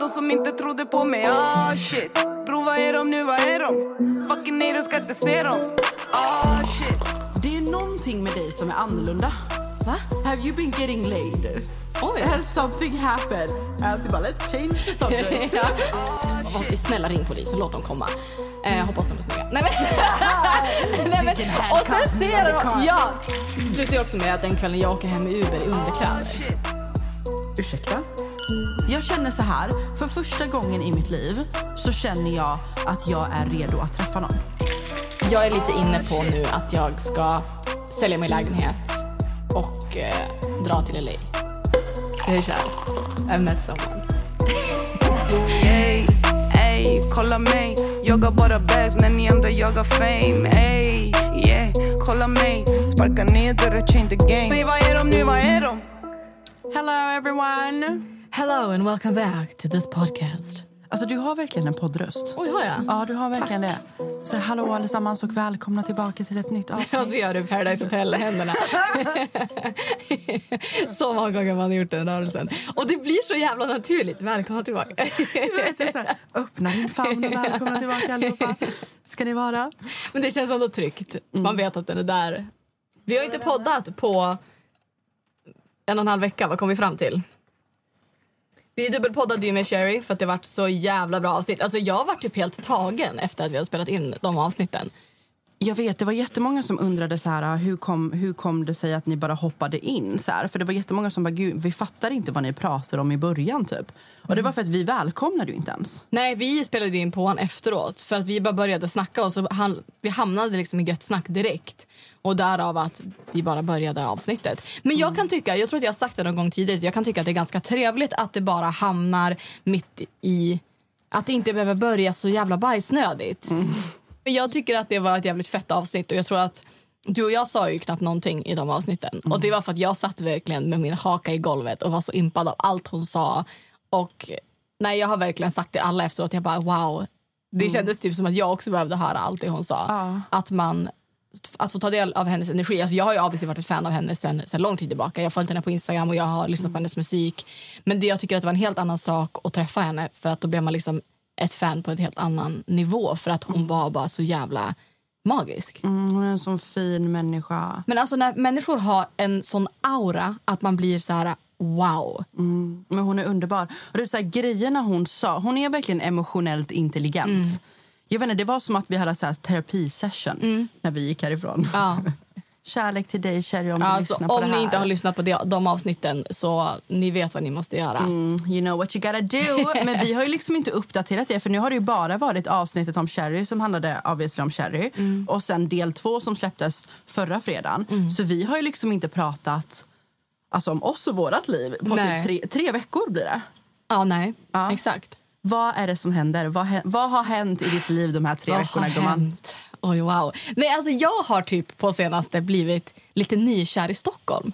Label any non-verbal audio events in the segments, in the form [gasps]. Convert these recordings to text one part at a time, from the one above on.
de som inte trodde på mig, ah shit Bro vad är de nu, vad är de? Fucking nej, de ska inte se dem Ah shit Det är någonting med dig som är annorlunda. Va? Have you been getting laid? Oj. Has something happened? Alltid bara let's change the subject. [laughs] ja. oh, snälla ring polisen, låt dem komma. Eh, hoppas de är snygga. Nej men... [laughs] Nej, men och sen ser de... Ja! Det slutar ju också med att den kvällen jag åker hem med Uber i underkläder. Ursäkta? Jag känner så här, för första gången i mitt liv så känner jag att jag är redo att träffa någon. Jag är lite inne på nu att jag ska sälja min lägenhet och eh, dra till LA. Jag är kär. I've met someone. Ey, ey, kolla mig Jagar bara bags när ni andra jagar fame Ey, yeah, kolla mig Sparka ner dörrar, change the game Säg vad är de nu, vad är de? Hello everyone! Hello and welcome back to this podcast. Alltså du har verkligen en poddröst. Oj, har jag? Ja, du har verkligen det. Så hallå allesammans och välkomna tillbaka till ett nytt avsnitt. Och så gör du Paradise Hotel-händerna. [laughs] så många gånger man har gjort den rörelsen. Och det blir så jävla naturligt. Välkomna tillbaka. Du vet, det är så här, öppna din famn och välkomna tillbaka allihopa. Ska ni vara? Men det känns ändå tryggt. Man vet att den är där. Vi har inte poddat på en och en halv vecka. Vad kom vi fram till? Vi dubbelpoddade ju med Sherry för att det varit så jävla bra avsnitt. Alltså jag var typ helt tagen efter att vi hade spelat in de avsnitten. Jag vet, det var jättemånga som undrade så här, hur kom, hur kom det sig att ni bara hoppade in. Så här? För det var jättemånga som bara, gud, vi fattar inte vad ni pratar om i början typ. Och det var för att vi välkomnade ju inte ens. Nej, vi spelade in på honom efteråt för att vi bara började snacka och så han, vi hamnade liksom i gött snack direkt. Och därav att vi bara började avsnittet. Men jag kan tycka, jag tror att jag har sagt det någon gång tidigare, jag kan tycka att det är ganska trevligt att det bara hamnar mitt i, att det inte behöver börja så jävla bajsnödigt. Men Jag tycker att det var ett jävligt fett avsnitt och jag tror att du och jag sa ju knappt någonting i de avsnitten. Och det var för att jag satt verkligen med min haka i golvet och var så impad av allt hon sa. Och nej, jag har verkligen sagt till alla efteråt, jag bara wow. Det kändes typ som att jag också behövde höra allt det hon sa. Ja. Att man att få ta del av hennes energi. Alltså jag har ju obviously varit ett fan av henne sen, sen lång tid tillbaka. Jag har följt henne på Instagram och jag har lyssnat på hennes musik. Men det jag tycker att det var en helt annan sak att träffa henne för att då blev man liksom ett fan på en helt annan nivå för att hon var bara så jävla magisk. Mm, hon är en sån fin människa. Men alltså när människor har en sån aura att man blir så här wow. Men hon är underbar. Och det är så här, grejerna hon sa, hon är verkligen emotionellt intelligent. Jag vet inte, det var som att vi hade så här terapisession när vi gick härifrån. Ja. [laughs] Kärlek till dig, Cherry, om du Alltså, lyssnar på om det ni inte har lyssnat på de, de avsnitten så ni vet vad ni måste göra. Mm, you know what you gotta do. [laughs] Men vi har ju liksom inte uppdaterat det för nu har det ju bara varit avsnittet om Cherry som handlade obviously om Cherry Mm. och sen del två som släpptes förra fredagen. Så vi har ju liksom inte pratat alltså, om oss och vårat liv på typ tre, tre veckor blir det. Ja, nej. Ja. Exakt. Vad är det som händer? Vad, vad har hänt i ditt liv de här tre Vad veckorna? gumman? Oj, wow. Nej, alltså jag har typ på senaste blivit lite nykär i Stockholm.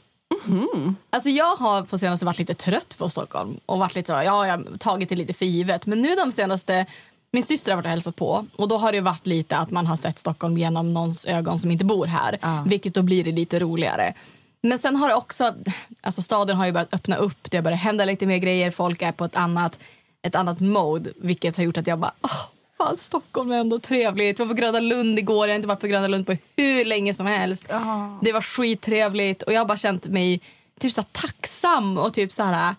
Alltså jag har på senaste varit lite trött på Stockholm och varit lite så, ja, jag har tagit det lite för givet. Men nu de senaste, min syster har varit och hälsat på och då har det varit lite att man har sett Stockholm genom någons ögon som inte bor här. Ja. Vilket då blir det lite roligare. Men sen har det också, alltså staden har ju börjat öppna upp, det har börjat hända lite mer grejer, folk är på ett annat, ett annat mode. Vilket har gjort att jag bara, åh, fan Stockholm är ändå trevligt. Jag var på Gröna Lund igår, jag har inte varit på Gröna Lund på hur länge som helst. Ja. Det var skittrevligt och jag har bara känt mig typ så tacksam och typ så här,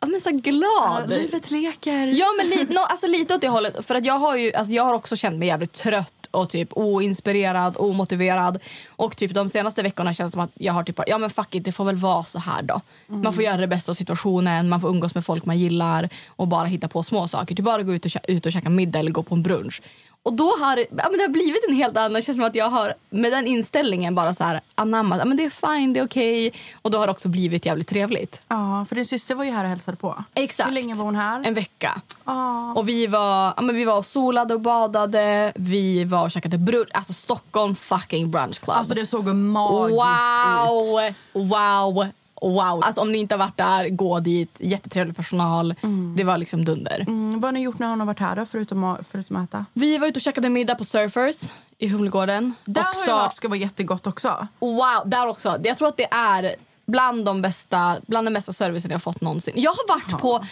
ja, men så glad. Livet leker. Ja men lite, no, alltså lite åt det hållet. För att jag har ju, alltså jag har också känt mig jävligt trött och typ oinspirerad, omotiverad. Och typ de senaste veckorna känns det som att jag har typ, ja men fuck it, det får väl vara så här då. Man får göra det bästa av situationen, man får umgås med folk man gillar och bara hitta på små saker. Typ bara gå ut och, ut och käka middag eller gå på en brunch. Och då har ja, men det har blivit en helt annan... Det känns som att jag har med den inställningen bara så här anammat. Ja, men det är fine, det är okej. Och då har det också blivit jävligt trevligt. Ja, för din syster var ju här och hälsade på. Exakt. Hur länge var hon här? En vecka. Ja. Och vi var, ja, men vi var och solade och badade. Vi var och käkade brunch. Alltså Stockholm fucking brunch club. Alltså det såg magiskt ut. wow, wow, wow. Alltså om ni inte har varit där, gå dit. Jättetrevlig personal. Det var liksom dunder. Mm, vad har ni gjort när hon har varit här då, förutom, att- förutom att äta? Vi var ute och käkade middag på Surfers i Humlegården. Där har också, jag hört ska vara jättegott också. Wow, där också. Jag tror att det är bland de bästa, bland den bästa servicen jag har fått någonsin. Jag har varit på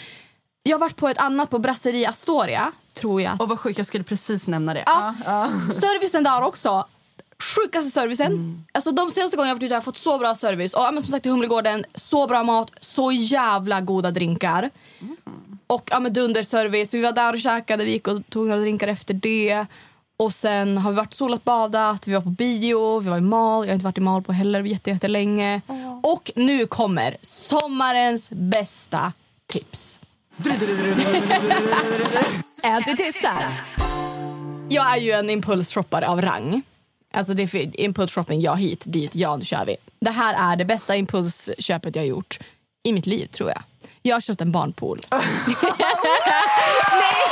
jag har varit på ett annat på Brasserie Astoria, tror jag. Och vad sjukt, jag skulle precis nämna det. Ja, Servicen där också. Sjukaste servicen. Alltså de senaste gångerna jag varit ute har jag fått så bra service. Och ja, men som sagt i Humlegården, så bra mat, så jävla goda drinkar. Och ja, men dunderservice. Vi var där och käkade, vi gick och tog några drinkar efter det. Och sen har vi varit solat, badat, vi var på bio, vi var i Mal. Jag har inte varit i Mal på heller jätte, jättelänge. Och nu kommer sommarens bästa tips. [laughs] Anti-tipsar. Jag är ju en impulsshoppare av rang. Alltså det är för- impulsshopping, ja hit, dit, ja nu kör vi. Det här är det bästa impulsköpet jag har gjort i mitt liv tror jag. Jag har köpt en barnpool. [laughs] nej,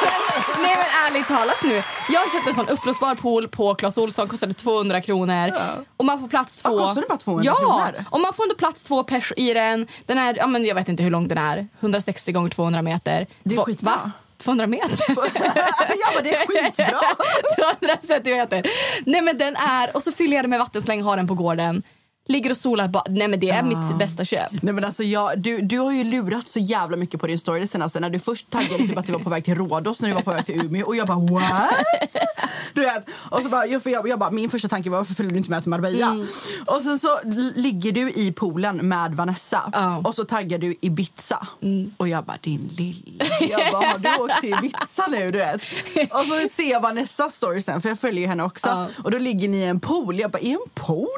men, nej men ärligt talat nu. Jag har köpt en sån uppblåsbar pool på Clas Ohlson, kostade 200 kronor. Och man får plats två. Ja, kostar det bara 200 ja, kronor? och man får ändå plats två pers i den. Den är, ja, men jag vet inte hur lång den är. 160 gånger 200 meter. Det är skitbra. Va? 200 meter? [laughs] ja men det är skitbra! [laughs] 200 centimeter. Nej men den är, och så fyller jag den med vattensläng, har den på gården. Ligger och solar. Ba- Nej men det är mitt bästa köp. Nej, men alltså, jag, du, du har ju lurat så jävla mycket på din story det senaste. När du först taggade typ att du var på väg till Rhodos när du var på väg till Umeå och jag bara what? [laughs] Du vet, och så bara, jag, för jag, jag bara, min första tanke var varför följer du inte med till Marbella? Mm. Och sen så ligger du i poolen med Vanessa. Mm. och så taggar du Ibiza. Och jag bara din lilla. [laughs] Jag bara har du åkt till Ibiza nu du vet? Och så ser jag Vanessas story sen för jag följer henne också. Ja. Och då ligger ni i en pool. Jag bara i en pool?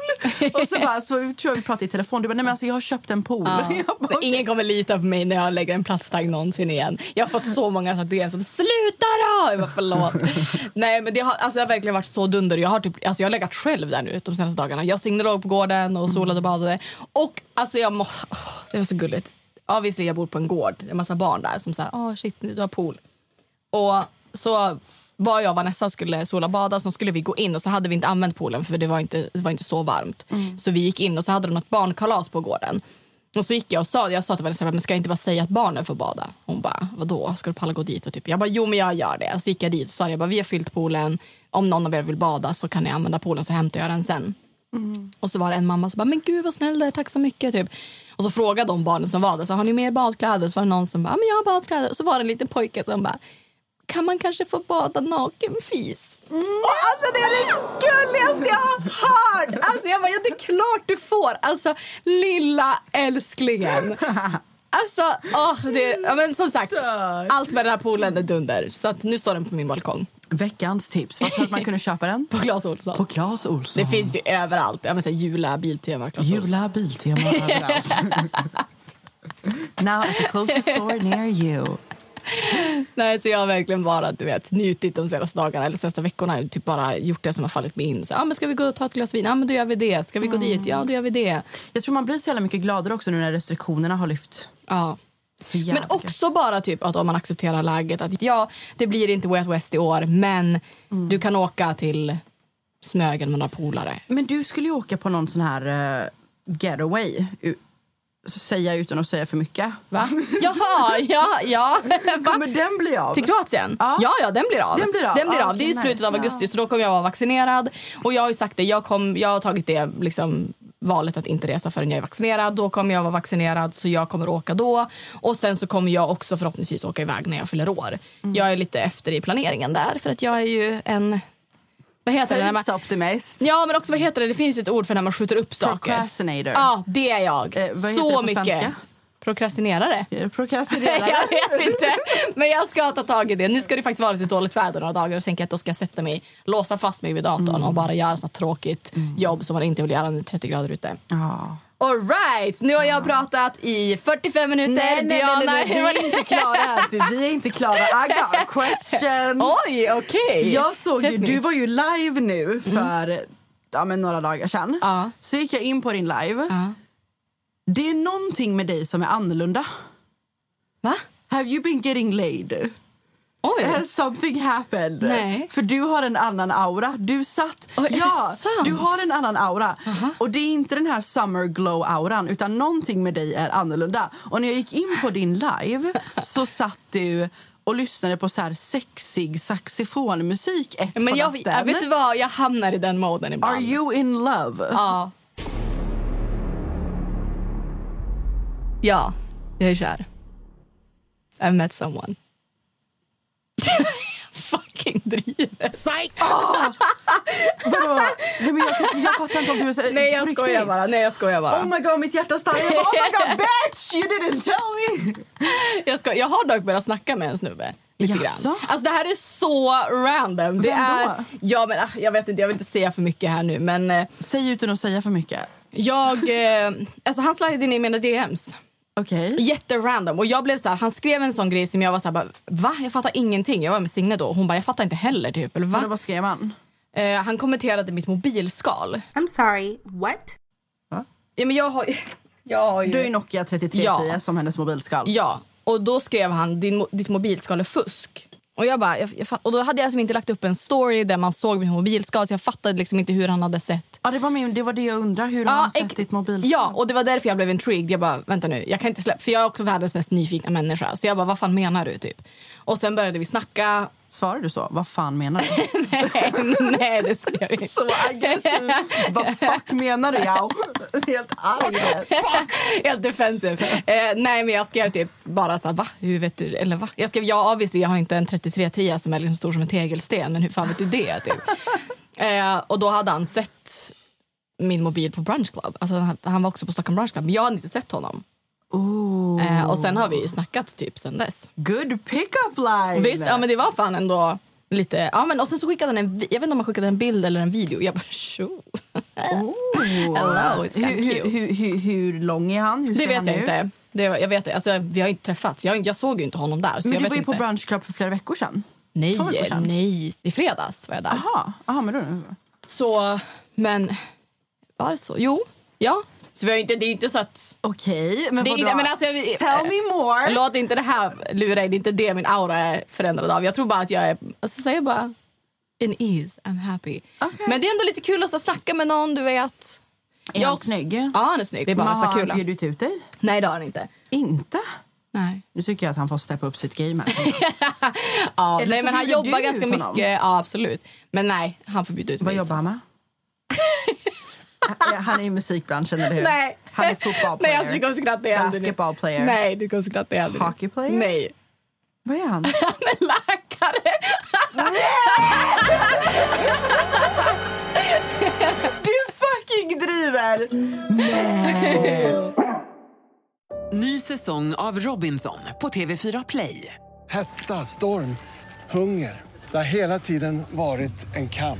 Och så bara så tror jag vi pratade i telefon. Du bara nej men alltså jag har köpt en pool. Ja. [laughs] Bara, Ingen kommer lita på mig när jag lägger en platstagg någonsin igen. Jag har fått så många DM som sluta då! Jag bara förlåt. [laughs] Nej men det har, alltså, det har verkligen varit så dunder. Jag har, typ, alltså, jag har legat själv där nu de senaste dagarna. Jag låg på gården och solade och badade. Och alltså jag må, åh, det var så gulligt. Obviously jag bor på en gård. Det är en massa barn där som säger åh shit du har pool. Och så var jag och Vanessa skulle sola bada så skulle vi gå in och så hade vi inte använt poolen för det var inte, det var inte så varmt. Så vi gick in och så hade de något barnkalas på gården. Och så gick jag och sa, jag sa till Vanessa, men ska jag inte bara säga att barnen får bada? Hon bara, vadå, ska du palla gå dit? Och typ, jag bara, jo men jag gör det. Och så gick jag dit och sa, jag bara, vi har fyllt poolen, om någon av er vill bada så kan ni använda poolen så hämtar jag den sen. Och så var det en mamma som bara, men gud vad snäll du är, tack så mycket. Typ. Och så frågade de barnen som var där, så har ni mer badkläder? Så var det någon som bara, "Ja, men jag har badkläder. Och så var det en liten pojke som bara, kan man kanske få bada naken fis? Och alltså det är det gulligaste jag har hört! Alltså jag bara, ja, det är klart du får! Alltså lilla älsklingen. Alltså, åh, det, ja, men som sagt, allt med den här poolen är dunder. Så att nu står den på min balkong. Veckans tips. Du att man kunde köpa den? [laughs] På Clas Ohlson. På Clas Ohlson. Det finns ju överallt. Jag menar, Jula, Biltema, Clas. Jula Biltema överallt. [laughs] Now at the closest store near you. [laughs] Nej, så jag har verkligen bara du vet, njutit de senaste dagarna eller senaste veckorna. Typ bara gjort det som har fallit mig in. Så, ah, men ska vi gå och ta ett glas vin? Ja, men då gör vi det. Ska vi gå dit? Ja, då gör vi det. Jag tror man blir så jävla mycket gladare också nu när restriktionerna har lyft. Ja. Men också bara typ att om man accepterar läget. Att ja, det blir inte Way Out West i år, men du kan åka till Smögen med några polare. Men du skulle ju åka på någon sån här uh, getaway. Säga utan att säga för mycket. Va? Jaha, ja, ja. Va? [laughs] Kommer den bli av? Till Kroatien? Ja. Ja, ja, den blir av. Den blir av. Den blir Ja, av. Det är i slutet av nice. augusti, så då kommer jag vara vaccinerad. Och jag har ju sagt det, jag, kom, jag har tagit det liksom, valet att inte resa förrän jag är vaccinerad. Då kommer jag vara vaccinerad, så jag kommer åka då. Och sen så kommer jag också förhoppningsvis åka iväg när jag fyller år. Mm. Jag är lite efter i planeringen där, för att jag är ju en... Vad heter det? Man, Tidsoptimist. ja, men också vad heter det? Det finns ju ett ord för när man skjuter upp saker. Procrastinator. Ja, det är jag. Eh, vad heter så det på mycket. svenska? Prokrastinerare. Procrastinera? [laughs] Jag vet inte, men jag ska ta tag i det. Nu ska det faktiskt vara lite dåligt väder några dagar och tänker att då ska jag sätta mig, låsa fast mig vid datorn och bara göra så tråkigt jobb som man inte vill göra när det är 30 grader ute. Ja. All right, nu har jag pratat i 45 minuter. Nej, nej, Diana, nej, nej, vi är inte klara än. Vi är inte klara. I got [laughs] questions. Oj, okej. Jag såg ju, du var ju live nu för ja, men några dagar sedan. Ja. Så gick jag in på din live. Ja. Det är någonting med dig som är annorlunda. Va? Have you been getting laid? Oj. Has something happened? Nej. För du har en annan aura. Du satt... Oj, ja, du har en annan aura. Och det är inte den här summer glow-auran utan någonting med dig är annorlunda. Och när jag gick in på din live så satt du och lyssnade på så här sexig saxofonmusik ett Men på jag, natten. jag vet du vad, jag hamnar i den moden ibland. Are you in love? Ja. Ja, jag är kär. I've met someone. [laughs] Fucking driver. [laughs] Vadå? Nej, men jag, jag fattar inte om du är så, Nej, jag skojar bara. Nej, jag skojar bara. Oh my god, mitt hjärta stannar. Jag bara, Oh my god, [laughs] bitch! You didn't tell me! Jag, ska, jag har dock börjat snacka med en snubbe. Lite Jaså? grann. Alltså det här är så random. Det Vem då? är, ja, men, ah, jag vet inte, jag vill inte säga för mycket här nu. Men eh, Säg utan att säga för mycket. jag... Eh, alltså han slidade in i mina DMs. Okej. Jätterandom. Och jag blev så här, han skrev en sån grej som jag var så här, bara, va? Jag fattar ingenting. Jag var med Signe då. Hon bara, jag fattar inte heller typ. Eller, va? Vadå, Vad skrev han? Eh, han kommenterade mitt mobilskal. I'm sorry, what? Ja, men jag har, [laughs] jag har ju... Du är Nokia 3310 Ja. som hennes mobilskal. Ja, och då skrev han din, ditt mobilskal är fusk. Och, jag bara, jag, jag, fatt- och då hade jag liksom inte lagt upp en story där man såg mitt mobilskal så jag fattade liksom inte hur han hade sett. Ja, det, var min, det var det jag undrar. Hur har han ex- sett ditt mobilskal? Ja, och det var därför jag blev intrigued. Jag bara, vänta nu, jag kan inte släppa, för jag är också världens mest nyfikna människa. Så jag bara, vad fan menar du typ? Och sen började vi snacka. Svarar du så? Vad fan menar du? [laughs] nej, nej, det skrev jag inte. så aggressiv. Vad fuck menar du? Jag [laughs] helt arg. Helt defensive. Eh, nej men jag skrev typ bara så här, va? Hur vet du? Eller va? Jag skrev, ja obviously jag har inte en 3310 som är liksom stor som en tegelsten, men hur fan vet du det? Typ. eh, och då hade han sett min mobil på Brunch Club. Alltså, han, han var också på Stockholm Brunch Club, men jag hade inte sett honom. Ooh. Eh, och sen har vi snackat typ sen dess. Good pick-up line! Visst, ja men det var fan ändå lite, ja men och sen så skickade han en, jag vet inte om han skickade en bild eller en video. Jag bara tjo. Oh. [laughs] Hello, it's hur, hur, hur, hur, hur lång är han? Hur Det vet han jag ut? inte. Det, jag vet. Alltså, vi har inte träffats. Jag, jag såg ju inte honom där. Men du var ju inte. på Brunch Club för flera veckor sedan. Nej, veckor sedan. nej. I fredags var jag där. Aha, men då... Så, men... Var det så? Jo, ja. Så vi har inte, det är inte så att... Okej, men Det är, vadå? men alltså, jag, Tell me more! Låt inte det här lura dig. Det är inte det min aura är förändrad av. Jag tror bara att jag är... Alltså, säger bara... In ease, I'm happy. Okej. Men det är ändå lite kul att så snacka med någon, du vet. Är Jag- han snygg? Ja, han är snygg. Det är bara Men så har han kul. bjudit ut dig? Nej, det har han inte. Inte? Nej. Nu tycker jag att han får steppa upp sitt game här. [laughs] Ja, Eller nej, så men han jobbar ganska mycket. Ja, absolut. Men nej, han får bjuda ut Vad mig. jobbar han med? [laughs] han är i musikbranschen, eller hur? Nej. Han är fotboll Nej, alltså, du kommer skratta ihjäl dig. Basketball player. Nej, du kommer skratta ihjäl. Hockey player? Nej. Vad är han? [laughs] Han är läkare. Du fucking driver! Ny säsong av Robinson på TV4 Play. Hetta, storm, hunger. Det har hela tiden varit en kamp.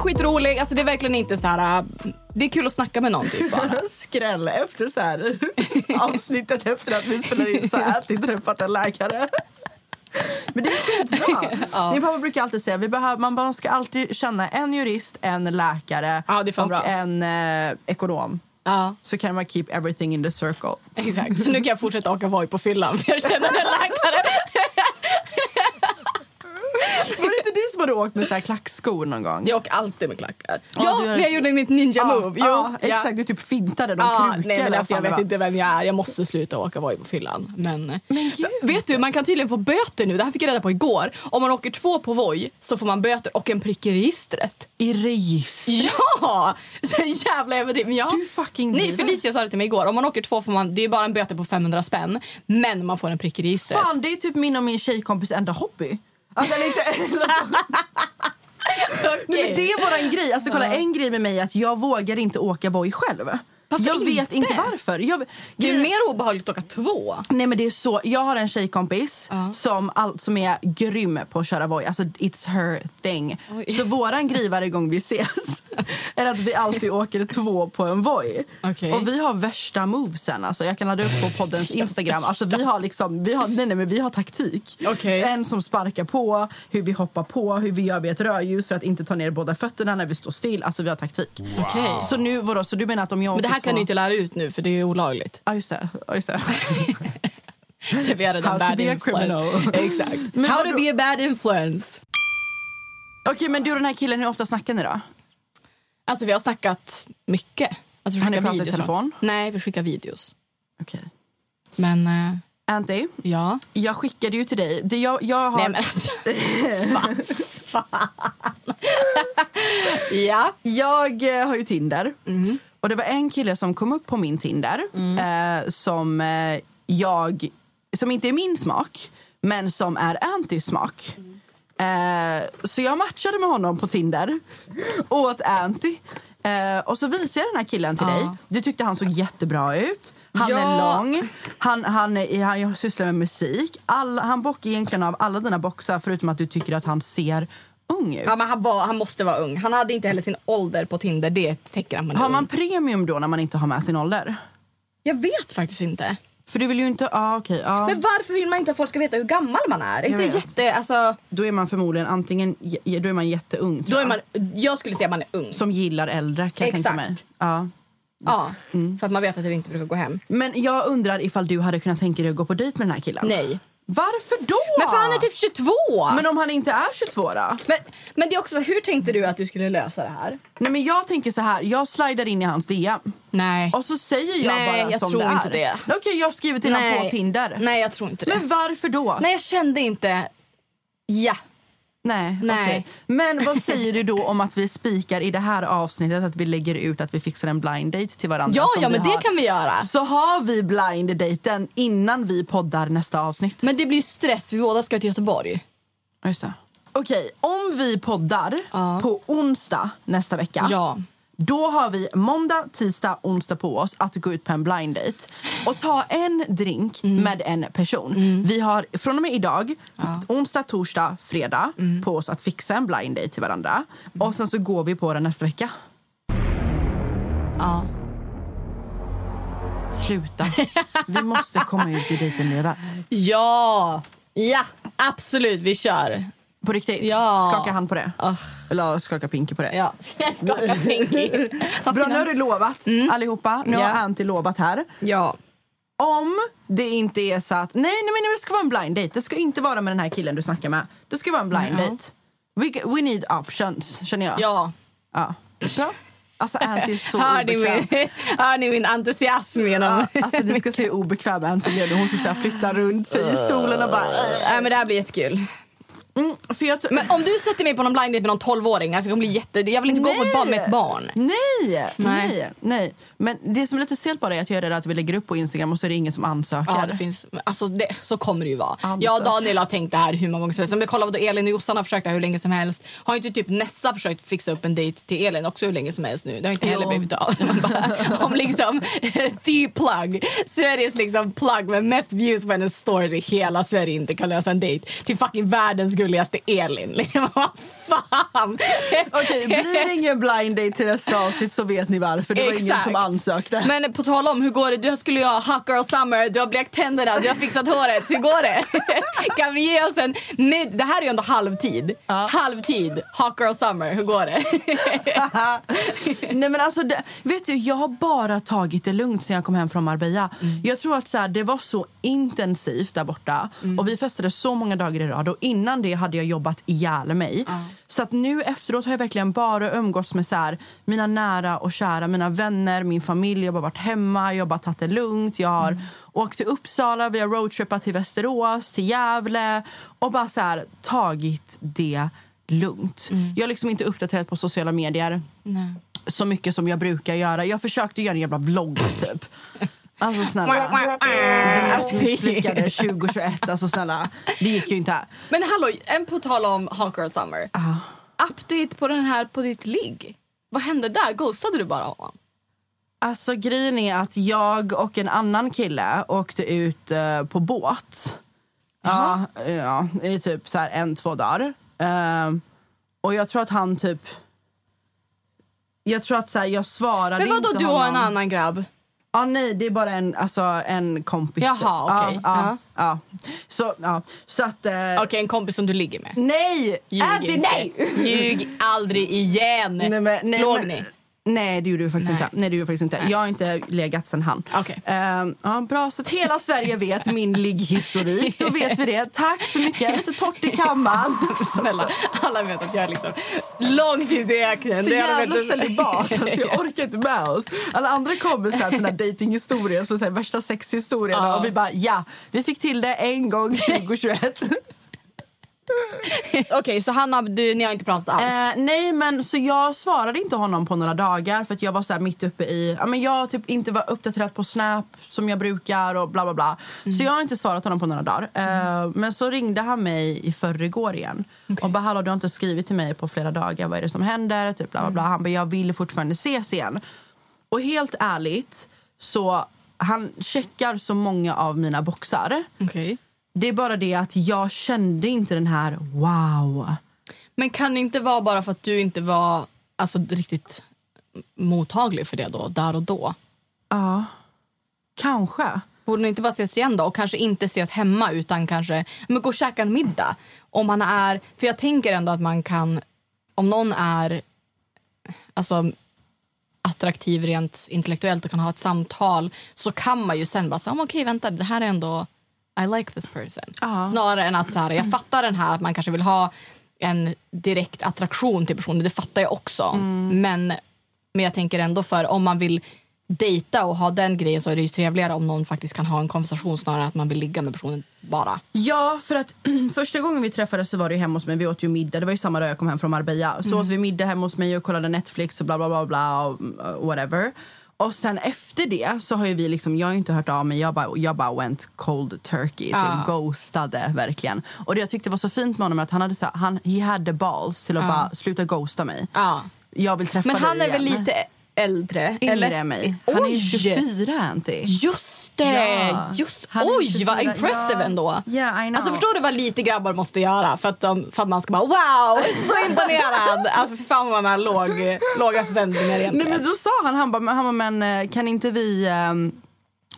Är skitrolig. Alltså, det är verkligen inte så här... äh, Det är kul att snacka med någon typ bara. [laughs] Skräll efter så här [laughs] avsnittet efter att vi spelar in så här ätit träffat en läkare. [laughs] Men det är skitbra. Min pappa brukar alltid säga behöver, man ska alltid känna en jurist, en läkare Ja, och bra. en eh, ekonom. Ja, Så kan man keep everything in the circle. exakt. Så nu kan jag fortsätta åka Voi på fyllan för jag känner en läkare. Var det inte du som du åkt med så här klackskor någon gång? Jag åker alltid med klackar. Ja, Ja, när jag gjorde mitt ninja move. Jo, ja, ja. exakt. Du typ fintade någon Ja, kruka. nej, men alltså, jag vet inte vem jag är. Jag måste sluta åka Voi på fyllan. Men, Men gud. vet du, man kan tydligen få böter nu. Det här fick jag reda på igår. Om man åker två på Voi så får man böter och en prick i registret. I register? Ja! Så jävla överdrivet. Men ja. Du fucking Nej. Felicia sa det till mig igår. Om man åker två får man, det är bara en böter på 500 spänn. Men man får en prick i registret. Fan, det är typ min och min tjejkompis enda hobby. Alltså, inte, Okej. Nej, men det är våran grej. Alltså, kolla, En grej med mig är att jag vågar inte åka Voi själv. Varför jag vet inte? inte varför. Jag, Det är grejen- mer obehagligt att åka två. Nej men det är så, jag har en tjejkompis som, all, som är grym på att köra Voi. Alltså it's her thing. Oj. Så våran grej varje gång vi ses [laughs] är att vi alltid åker två på en Voi. Okej. Och vi har värsta movesen. Alltså jag kan ladda upp på poddens Instagram. Alltså vi har liksom, vi har, nej, nej, men vi har taktik. Okej. En som sparkar på, hur vi hoppar på, hur vi gör vid ett rödljus för att inte ta ner båda fötterna när vi står still. Alltså vi har taktik. Okej. Så nu, vadå, så du menar att om jag åker här kan du inte lära ut nu för det är olagligt. Ja just det. Ja, just det. Så vi redan How to bad be a influence. criminal. [laughs] Exakt. Men How to be a bad influence. Okej men du och den här killen, hur ofta snackar ni då? Alltså vi har snackat mycket. Alltså, Har ni pratat i telefon? Nej, vi skickar videos. Okej. Men eh, Anty, ja. jag skickade ju till dig. Det jag, jag har... Nej men alltså. [laughs] Vad fan. ja. Jag har ju Tinder. Och det var en kille som kom upp på min Tinder eh, som eh, jag... Som inte är min smak, men som är anti-smak. Eh, så jag matchade med honom på Tinder åt anti. Eh, och så visade jag den här killen till dig. Du tyckte han såg jättebra ut. Han är Ja. lång, han, han, är, han sysslar med musik. All, han bockar egentligen av alla dina boxar förutom att du tycker att han ser ung ut. ja men han, var, han måste vara ung. Han hade inte heller sin ålder på Tinder. Det är ett tecken Har man premium då när man inte har med sin ålder? Jag vet faktiskt inte. För du vill ju inte... Ah, okej, ja. Men varför vill man inte att folk ska veta hur gammal man är? Inte vet. jätte... Alltså, Då är man förmodligen antingen då är man jätteung då är man, jag skulle säga att man är ung. Som gillar äldre kan jag tänka mig. Exakt. Ja. Ja, för att man vet att det inte brukar gå hem. Men jag undrar ifall du hade kunnat tänka dig att gå på dejt med den här killen? Nej. Varför då? Men för han är typ 22! Men om han inte är 22 då? Men, men det är också, hur tänkte du att du skulle lösa det här? Nej men jag tänker så här, jag slidar in i hans DM. Nej. Och så säger jag Nej, bara jag som tror det är. inte det. Okej, jag skriver till honom på Tinder. Nej, jag tror inte det. Men varför då? Nej, jag kände inte... Ja. Nej, Nej. okej. Men vad säger du då om att vi spikar i det här avsnittet att vi lägger ut att vi fixar en blind date till varandra? Ja, ja men det har. kan vi göra. Så har vi blind daten innan vi poddar nästa avsnitt. Men det blir stress, vi båda ska till Göteborg. Just det. Okej, om vi poddar Ja. på onsdag nästa vecka. Ja. Då har vi måndag, tisdag, onsdag på oss att gå ut på en blind date och ta en drink Mm. med en person. Vi har från och med idag, onsdag, torsdag, fredag Mm. på oss att fixa en blind date till varandra. Och sen så går vi på den nästa vecka. Ja. Sluta. vi måste komma ut i dejtenlivet. Ja! Ja, absolut, vi kör. På riktigt. Ja. Skaka hand på det. Ah. Eller skaka pinky på det. Ja, [laughs] jag skakar pinky. Bra, nu har du lovat allihopa. Nu Mm. Ja. har Anty lovat här. Ja. Om det inte är så att nej, nej men det ska vara en blind date. Det ska inte vara med den här killen du snackar med. Det ska vara en blind Ja. date. We, we need options, känner jag. Ja. ja. Bra. Alltså Anty är så Hör ni, obekväm. min, hör ni min entusiasm genom... Ja, alltså ni ska se hur obekväm Anty blev hon fick så här flytta runt sig i stolen och bara... Nej, men det här blir jättekul. Mm, jag, Men om du sätter mig på någon blind date med någon 12-åring, alltså, bli jätte... jag vill inte gå på ett barn med ett barn. Nej, nej, Nej. nej. Men det som är lite stelt bara är att jag är rädd att vi lägger upp på Instagram och så är det ingen som ansöker. Ja, det finns, alltså det, så kommer det ju vara. Ansök. Jag och Daniel har tänkt det här hur många gånger som helst. Men kolla vad Elin och Jossan har försökt det här hur länge som helst. Har inte typ Nessa försökt fixa upp en dejt till Elin också hur länge som helst nu? Det har inte heller blivit av. Bara, [laughs] om liksom [laughs] the plug, Sveriges liksom plug med mest views på hennes stories i hela Sverige inte kan lösa en dejt till fucking världens gulligaste Elin. [laughs] Liksom, vad fan! Okej, blir det ingen blind date till nästa avsnitt så vet ni varför. Det var ingen Exakt. som ansökte. Men på tal om hur går det? Du skulle ju ha hot girl summer, du har blekt tänderna, du har fixat håret. Hur går det? [laughs] kan vi ge oss en... Med, det här är ju ändå halvtid. Halvtid, hot girl summer. Hur går det? [laughs] Nej men alltså, det, vet du, jag har bara tagit det lugnt sen jag kom hem från Marbella. Jag tror att så här, det var så intensivt där borta och vi festade så många dagar i rad och innan det det hade jag jobbat ihjäl mig. Så att nu efteråt har jag verkligen bara umgåtts med så här, mina nära och kära, mina vänner, min familj. Jag har bara varit hemma, jag har bara tagit det lugnt. Jag har åkt till Uppsala, vi har roadtrippat till Västerås, till Gävle och bara så här, tagit det lugnt. Jag har liksom inte uppdaterat på sociala medier Nej. så mycket som jag brukar göra. Jag försökte göra en jävla vlogg typ. [laughs] Alltså snälla. Misslyckade 2021. Alltså snälla. Det gick ju inte. Men hallå, en på tal om Hot Girl Summer. Update på den här på ditt ligg. Vad hände där? Ghostade du bara honom? Alltså grejen är att jag och en annan kille åkte ut eh, på båt. Ja, ja, i typ så här en, två dagar. Eh, och jag tror att han typ... Jag tror att så här, jag svarade Men vadå inte du och honom. en annan grabb? Ja, nej, det är bara en, alltså, en kompis. Jaha, okej. Ja, ja, ja. Så, ja. Så att... Eh, Okej, en kompis som du ligger med. Nej! Ljug Andy, inte. nej! Ljug aldrig igen. Nej, men, nej, Låg men, ni? Nej, det gjorde vi faktiskt Nej. inte. Nej, det gjorde vi faktiskt inte. Jag har inte legat sen han. Okej. Ehm, ja, bra, så att hela Sverige vet min ligghistorik. Då vet vi det. Tack så mycket. Lite torrt i kammaren. [laughs] Snälla, alla vet att jag är liksom långtidsräknen. Så Det är alla jävla celibat. Alltså, jag [laughs] orkar inte med oss. Alla andra kommer så så så här, värsta sexhistorierna. Ja. Och vi bara, ja, vi fick till det en gång [laughs] 2021. [laughs] Okej, så Hanna, du, ni har inte pratat alls? Eh, nej, men så jag svarade inte honom på några dagar för att jag var så mitt uppe i... Ja, men jag typ inte var uppdaterad på Snap som jag brukar och bla bla bla. Så jag har inte svarat honom på några dagar. Eh, Men så ringde han mig i förrgår igen och bara “Hallå, du har inte skrivit till mig på flera dagar. Vad är det som händer?” typ bla bla bla. Han bara “Jag vill fortfarande ses igen”. Och helt ärligt så han checkar så många av mina boxar. Okej. Det är bara det att jag kände inte den här wow. Men kan det inte vara bara för att du inte var alltså, riktigt mottaglig för det då, där och då? Ja, kanske. Borde ni inte bara ses igen då? Och kanske inte ses hemma utan kanske men gå och käka en middag. Om man är, för jag tänker ändå att man kan, om någon är alltså, attraktiv rent intellektuellt och kan ha ett samtal så kan man ju sen bara säga okej vänta det här är ändå I like this person. Ja. Snarare än att så här, jag fattar den här att man kanske vill ha en direkt attraktion till personen, det fattar jag också. Men, men jag tänker ändå för om man vill dejta och ha den grejen så är det ju trevligare om någon faktiskt kan ha en konversation snarare än att man vill ligga med personen bara. Ja, för att [clears throat] första gången vi träffades så var det ju hemma hos mig. Vi åt ju middag. Det var ju samma dag jag kom hem från Marbella. Så åt vi middag hemma hos mig och kollade Netflix och bla bla bla bla och whatever. Och sen efter det så har ju vi liksom, jag har inte hört av mig. Jag bara, jag bara went cold turkey, typ Ja. ghostade verkligen. Och det jag tyckte var så fint med honom är att han hade så han, he had the balls till att bara sluta ghosta mig. Ja. Jag vill träffa Men dig han är väl igen. lite äldre? yngre eller? än mig. Han är Oj! 24 Anty. Just det! Ja. Just, Han oj, vad 24. impressive Ja. ändå. Yeah, I know. Alltså förstår du vad lite grabbar måste göra för att, de, för att man ska bara wow, så imponerad. [laughs] Alltså för fan vad man har låg, låga förväntningar Nej, egentligen. men då sa han, han bara, han bara, men eh, kan inte vi... ehm,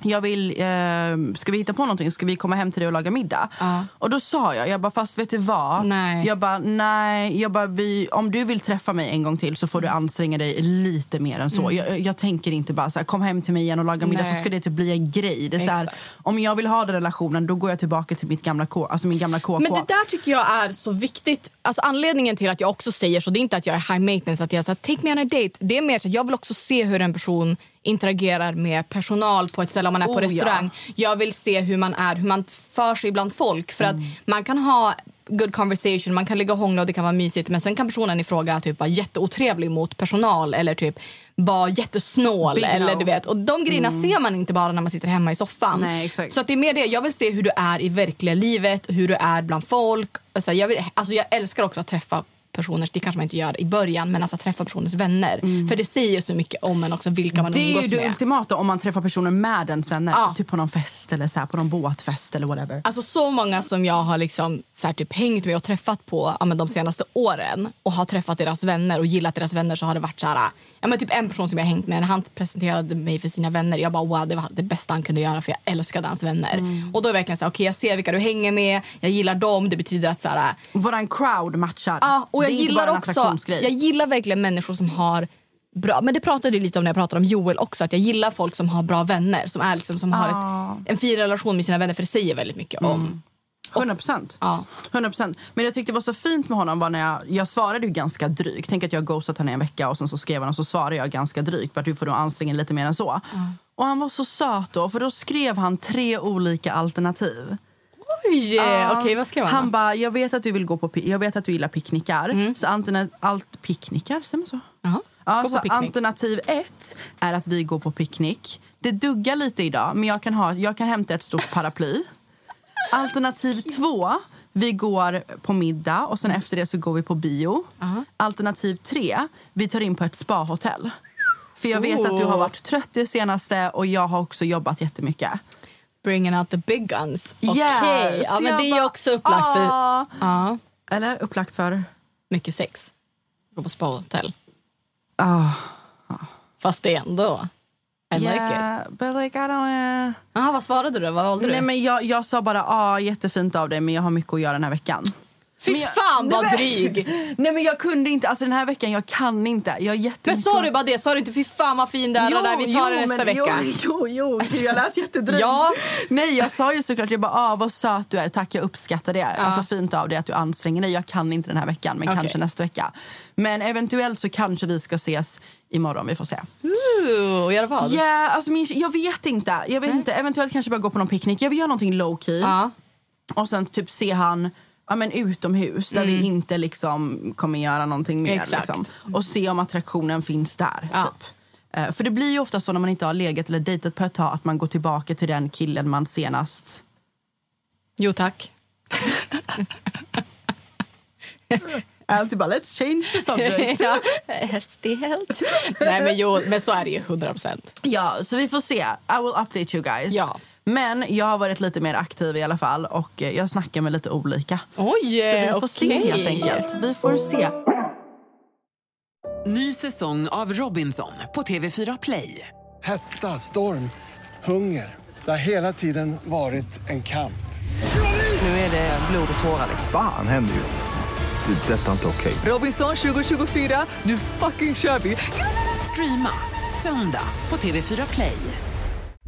jag vill, eh, ska vi hitta på någonting? Ska vi komma hem till dig och laga middag? Ja. Och då sa jag, jag bara, fast vet du vad? Nej. Jag bara, nej. Jag bara, vi, om du vill träffa mig en gång till så får du anstränga dig lite mer än så. Jag, jag tänker inte bara så här, kom hem till mig igen och laga middag Mm. Nej. så ska det typ bli en grej. Det är så här, om jag vill ha den relationen då går jag tillbaka till mitt gamla K, alltså min gamla KK. Men det där tycker jag är så viktigt. Alltså anledningen till att jag också säger så, det är inte att jag är high maintenance, att jag säger take me on a date. Det är mer så att jag vill också se hur en person interagerar med personal på ett ställe om man är på Oh, ja. restaurang. Jag vill se hur man är, hur man för sig bland folk. För att man kan ha good conversation, man kan ligga och hångla och det kan vara mysigt men sen kan personen i fråga typ vara jätteotrevlig mot personal eller typ vara jättesnål. Big eller du vet. Och de grejerna ser man inte bara när man sitter hemma i soffan. Nej. Så att det är mer det. Jag vill se hur du är i verkliga livet, hur du är bland folk. Alltså jag, vill, alltså jag älskar också att träffa personers, det kanske man inte gör i början, men alltså träffa personers vänner. För det säger så mycket om en också, vilka man Mm. det är ju umgås det med. ultimata om man träffar personer med ens vänner. Ja. Typ på någon fest eller så här, på någon båtfest eller whatever. Alltså så många som jag har liksom så här typ hängt med och träffat på ja, men de senaste åren och har träffat deras vänner och gillat deras vänner så har det varit så här, ja, men typ en person som jag hängt med, han presenterade mig för sina vänner, jag bara wow det var det bästa han kunde göra för jag älskade hans vänner. Mm. Och då är det verkligen så här, okej jag ser vilka du hänger med, jag gillar dem, det betyder att så här, Våran crowd matchar. Ja, och jag gillar också, jag gillar verkligen människor som har bra, men det pratade jag lite om när jag pratade om Joel också, att jag gillar folk som har bra vänner, som är liksom, som har ett, en fin relation med sina vänner för det säger väldigt mycket om 100 procent. Ja. 100%. Men jag tyckte det var så fint med honom var när jag, jag svarade ju ganska drygt. Tänk att jag ghostat henne i en vecka och sen så skrev han och så svarade jag ganska drygt. Bara du får nog anstränga lite mer än så. Och han var så söt då, för då skrev han tre olika alternativ. Oj, Ja. okej vad skrev han? Han bara, jag vet att du vill gå på jag vet att du gillar picknickar. Mm. Så antingen, allt picknickar, säger man så? Jaha. Ja, Gå på så picknick. alternativ ett är att vi går på picknick. Det duggar lite idag, men jag kan, ha, jag kan hämta ett stort paraply. [laughs] Alternativ två, vi går på middag och sen efter det så går vi på bio. Alternativ tre, vi tar in på ett spahotell. För jag vet att du har Oh. varit trött det senaste och jag har också jobbat jättemycket. Bringing out the big guns. Okej, Yes, ja, men det är ju också upplagt för ah. ja, Eller upplagt för... mycket sex. Gå på spahotell. Ah. Fast det är ändå... I like it. yeah, but like I don't... Uh... Aha, vad svarade du? Vad valde Nej, du? men jag, jag sa bara ah, jättefint av dig men jag har mycket att göra den här veckan. Fy jag- fan vad Nej, dryg! [laughs] Nej men jag kunde inte, alltså den här veckan jag kan inte. Jag Men sa du bara det? Sa du inte fy fan vad fin du är vi tar det nästa men, vecka? [laughs] Jo, jo, jo, jag lät jättedryg. Ja. Nej jag sa ju såklart, jag bara ah, vad söt du är, tack jag uppskattar det. Alltså fint av dig att du anstränger dig. Jag kan inte den här veckan men Okej. kanske nästa vecka. Men eventuellt så kanske vi ska ses imorgon, vi får se. Ooh, och göra vad? Ja, alltså min, jag vet inte. Jag vet inte. Eventuellt kanske bara gå på någon picknick. Jag vill göra någonting low key. Ja. Och sen typ se han ja, men utomhus där vi inte liksom kommer göra någonting mer. Mm. Exakt. Liksom. Och se om attraktionen finns där. Ja. Typ. Eh, För det blir ju ofta så när man inte har legat eller dejtat på ett tag att man går tillbaka till den killen man senast... Jo tack. [laughs] Alltid bara let's change the subject. [laughs] ja, stelt. Nej men jo, men så är det ju 100 procent. ja, så vi får se. I will update you guys. Ja. Men jag har varit lite mer aktiv i alla fall och eh, jag snackar med lite olika. Oj, Så vi får okej. se helt enkelt. Vi får se. Ny säsong av Robinson på TV4 Play. Hetta, storm, hunger. Det har hela tiden varit en kamp. Nu är det blod och tårar. Fan händer just nu. Det. är Detta är inte okej. Robinson 2024, nu fucking kör vi! Streama söndag på TV4 Play.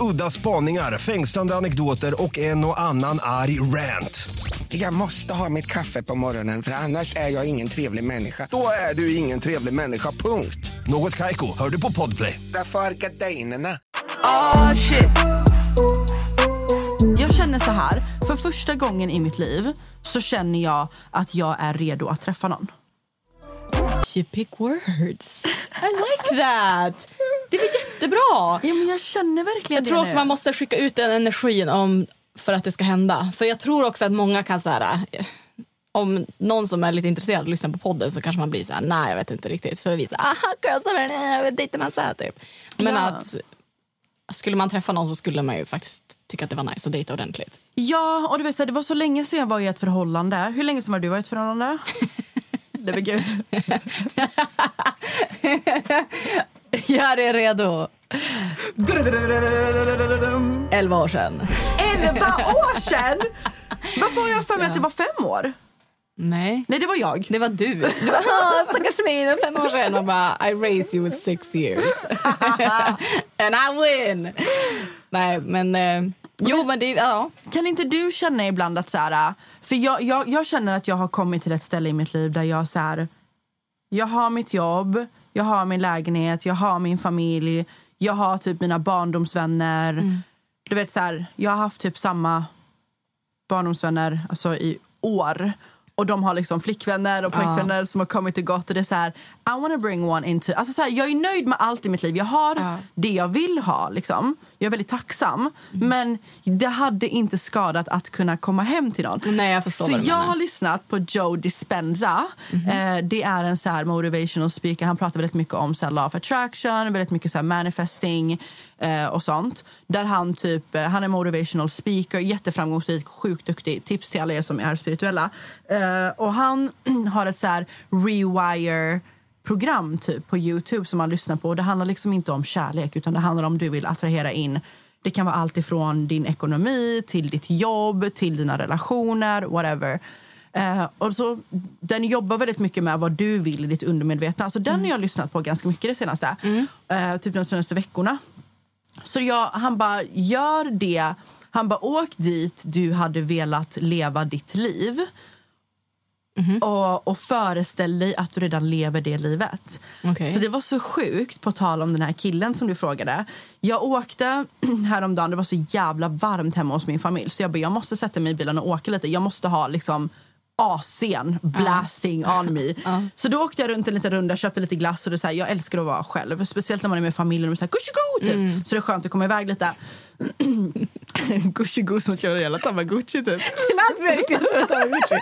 Udda spaningar, fängslande anekdoter och en och annan arg rant. Jag måste ha mitt kaffe på morgonen för annars är jag ingen trevlig människa. Då är du ingen trevlig människa, punkt. Något Kaiko, hör du på Podplay. Därför är gardinerna. Oh shit. Jag känner så här, för första gången i mitt liv så känner jag att jag är redo att träffa någon. You pick words. [laughs] I like that. Det var jättebra. Ja, men jag känner verkligen Jag tror också nu. man måste skicka ut den energin om, för att det ska hända. För jag tror också att många kan så här, eh, om någon som är lite intresserad lyssnar på podden så kanske man blir så här, nej jag vet inte riktigt. För vi så här, aha jag man så typ. Men Ja. att skulle man träffa någon så skulle man ju faktiskt tycka att det var nice att dejta ordentligt. Ja, och du vet, så här, det var så länge sedan jag var i ett förhållande. Hur länge sedan var du i ett förhållande? [laughs] det var gud. [laughs] [laughs] Jag är redo. 11 år sedan. Elva år sedan! Varför har jag för mig att det var fem år? Nej. Nej, det var jag. Det var du. Du bara, [laughs] "Ah, stackars mig, fem år sedan. Och bara, I raised you with six years. [laughs] And I win! Nej, men... Eh, jo, men det... Ja. Kan inte du känna ibland att så här, för jag, jag, jag känner att jag har kommit till ett ställe i mitt liv där jag så här, jag har mitt jobb, jag har min lägenhet, jag har min familj, jag har typ mina barndomsvänner. Du vet så här, jag har haft typ samma barndomsvänner alltså i år. Och de har liksom flickvänner och pojkvänner som har kommit och gått. Och det är så här, I wanna bring one into... Alltså så här, jag är nöjd med allt i mitt liv. Jag har det jag vill ha. Liksom. Jag är väldigt tacksam. Men det hade inte skadat att kunna komma hem till någon. Nej, jag så jag menar. har lyssnat på Joe Dispenza. Eh, det är en så här motivational speaker. Han pratar väldigt mycket om så här law of attraction, väldigt mycket så manifesting eh, och sånt. Där han typ, eh, han är motivational speaker, jätteframgångsrik, sjukt duktig. Tips till alla er som är spirituella. Eh, och han [clears throat] har ett så här rewire program typ på Youtube som man lyssnar på. Det handlar liksom inte om kärlek utan det handlar om du vill attrahera in Det kan vara allt ifrån din ekonomi till ditt jobb, till dina relationer, whatever. Eh, och så, den jobbar väldigt mycket med vad du vill i ditt undermedvetna. Alltså, Den har jag lyssnat på ganska mycket det senaste. Eh, typ de senaste veckorna. Så jag, han bara, gör det. Han bara, åk dit du hade velat leva ditt liv. Och, och föreställ dig att du redan lever det livet. Okej. Så det var så sjukt, på tal om den här killen som du frågade. Jag åkte [clears throat] häromdagen, det var så jävla varmt hemma hos min familj. Så jag bara, jag måste sätta mig i bilen och åka lite. Jag måste ha liksom AC'n blasting on me. [laughs] Så då åkte jag runt en liten runda, köpte lite glass och det så här, jag älskar att vara själv. Speciellt när man är med familjen och så här, gucci typ. Så det är skönt att komma iväg lite. [laughs] gucci som kör hela Tamagotchi typ. [laughs] Det lät verkligen som ett Tamagotchi.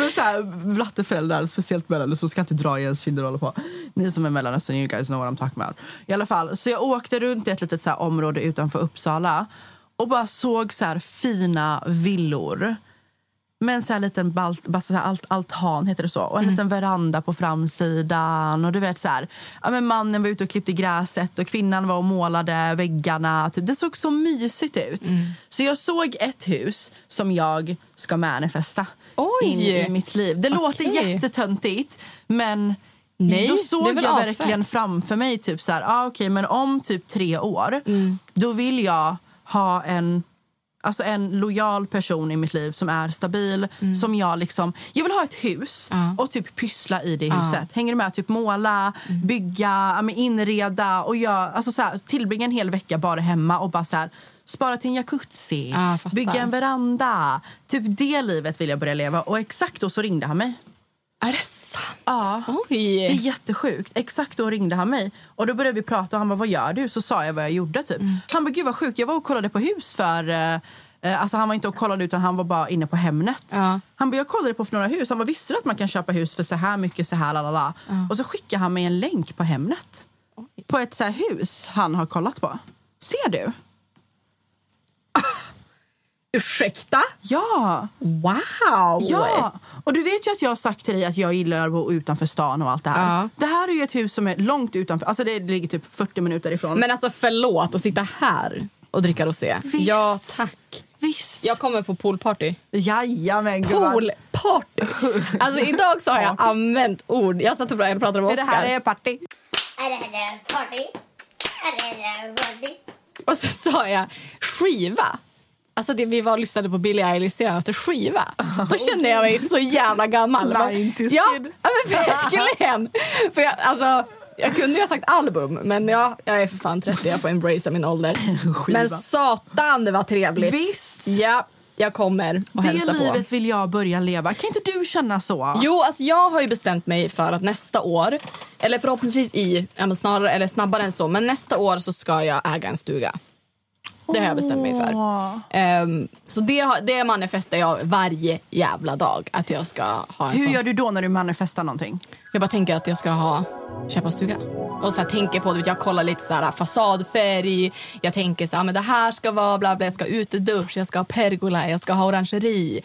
Men så här, blatteföräldrar, speciellt mellan, så ska inte dra i ens kinder och hålla på. Ni som är mellanöstern, you guys know what I'm talking about. I alla fall, så jag åkte runt i ett litet så här, område utanför Uppsala och bara såg så här fina villor. Med en så här liten balt, så här alt, altan, heter det så. Och en liten veranda på framsidan. Och du vet så här, ja, men mannen var ute och klippte gräset och kvinnan var och målade väggarna. Typ. Det såg så mysigt ut. Så jag såg ett hus som jag ska manifesta Oj! in i mitt liv. Det låter Okej. jättetöntigt, men Nej, då såg jag asfett. verkligen framför mig typ så här, ah, okej, men om typ tre år, Mm. då vill jag ha en Alltså en lojal person i mitt liv som är stabil. Mm. Som jag liksom, jag vill ha ett hus och typ pyssla i det huset. Hänger du med? Typ måla, Mm. bygga, inreda och jag, alltså så här, tillbringa en hel vecka bara hemma och bara så här, spara till en jacuzzi, fattar. bygga en veranda. Typ det livet vill jag börja leva. Och exakt då så ringde han mig. Är det sant? Ja. Det är Oj. jättesjukt. Exakt då ringde han mig. Och då började vi prata och han bara, vad gör du? Så sa jag vad jag gjorde typ. Han bara, gud vad sjukt. Jag var och kollade på hus för... eh, eh, alltså han var inte och kollade utan han var bara inne på Hemnet. Ja. Han bara, jag kollade på för några hus. Han bara, visste du att man kan köpa hus för så här mycket, så här, lalala. Och så skickade han mig en länk på Hemnet. På ett så hus han har kollat på. Ser du? [laughs] Ursäkta? Ja! Wow! Ja! Och du vet ju att jag har sagt till dig att jag gillar att bo utanför stan och allt det här. Ja. Det här är ju ett hus som är långt utanför. Alltså det ligger typ 40 minuter ifrån. Men alltså förlåt att sitta här och dricka rosé. Visst. Ja, tack. Visst. Jag kommer på poolparty. Jajamän gumman. Poolparty! Alltså idag så har jag använt ord. Jag satt och pratade med Det här Oskar. är party. Är det här party? Är det här party? Och så sa jag skiva. Alltså det, vi var och lyssnade på Billie Eilish senaste skiva. [laughs] Då kände jag mig så jävla gammal. [laughs] Men- 90s ja, men verkligen. För jag, alltså, jag kunde ju ha sagt album, men ja, jag är för fan 30. Jag får embracea min ålder. [laughs] Men satan, det var trevligt. Visst. Ja, jag kommer och Det hälsa på. livet vill jag börja leva. Kan inte du känna så? Jo, alltså jag har ju bestämt mig för att nästa år, eller förhoppningsvis i, snarare eller snabbare än så, men nästa år så ska jag äga en stuga. Det har jag bestämt mig för. Ehm, så det, det manifestar jag varje jävla dag. Att jag ska ha en Hur sån. gör du då när du manifestar någonting? Jag bara tänker att jag ska ha köpa stuga. Och så här, tänker på det. Jag kollar lite så här, fasadfärg. Jag tänker så här, men det här ska vara bla bla. Jag ska ha utedusch, jag ska ha pergola, jag ska ha orangeri.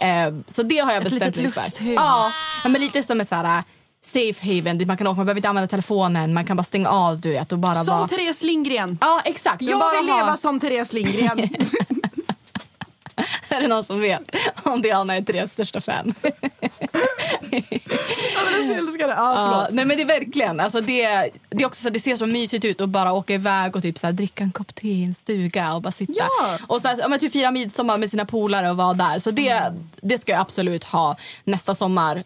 Ehm, så det har jag Ett bestämt mig för. Ja, men lite som en så här safe haven. dit Man kan åka, man behöver inte använda telefonen. Man kan bara stänga av du vet och bara Som vara... Therese Lindgren. Ja, exakt. Jag bara vill ha- leva som Therese Lindgren. [laughs] Är det någon som vet om Diana är Theres största fan? [laughs] jag älskar det. Ja, Ja, förlåt. nej men det är verkligen, alltså det, det, är också så, det ser så mysigt ut att bara åka iväg och typ så här, dricka en kopp te i en stuga och bara sitta. Ja. Och så här, ja, men typ fira midsommar med sina polare och vara där. Så det, det ska jag absolut ha nästa sommar.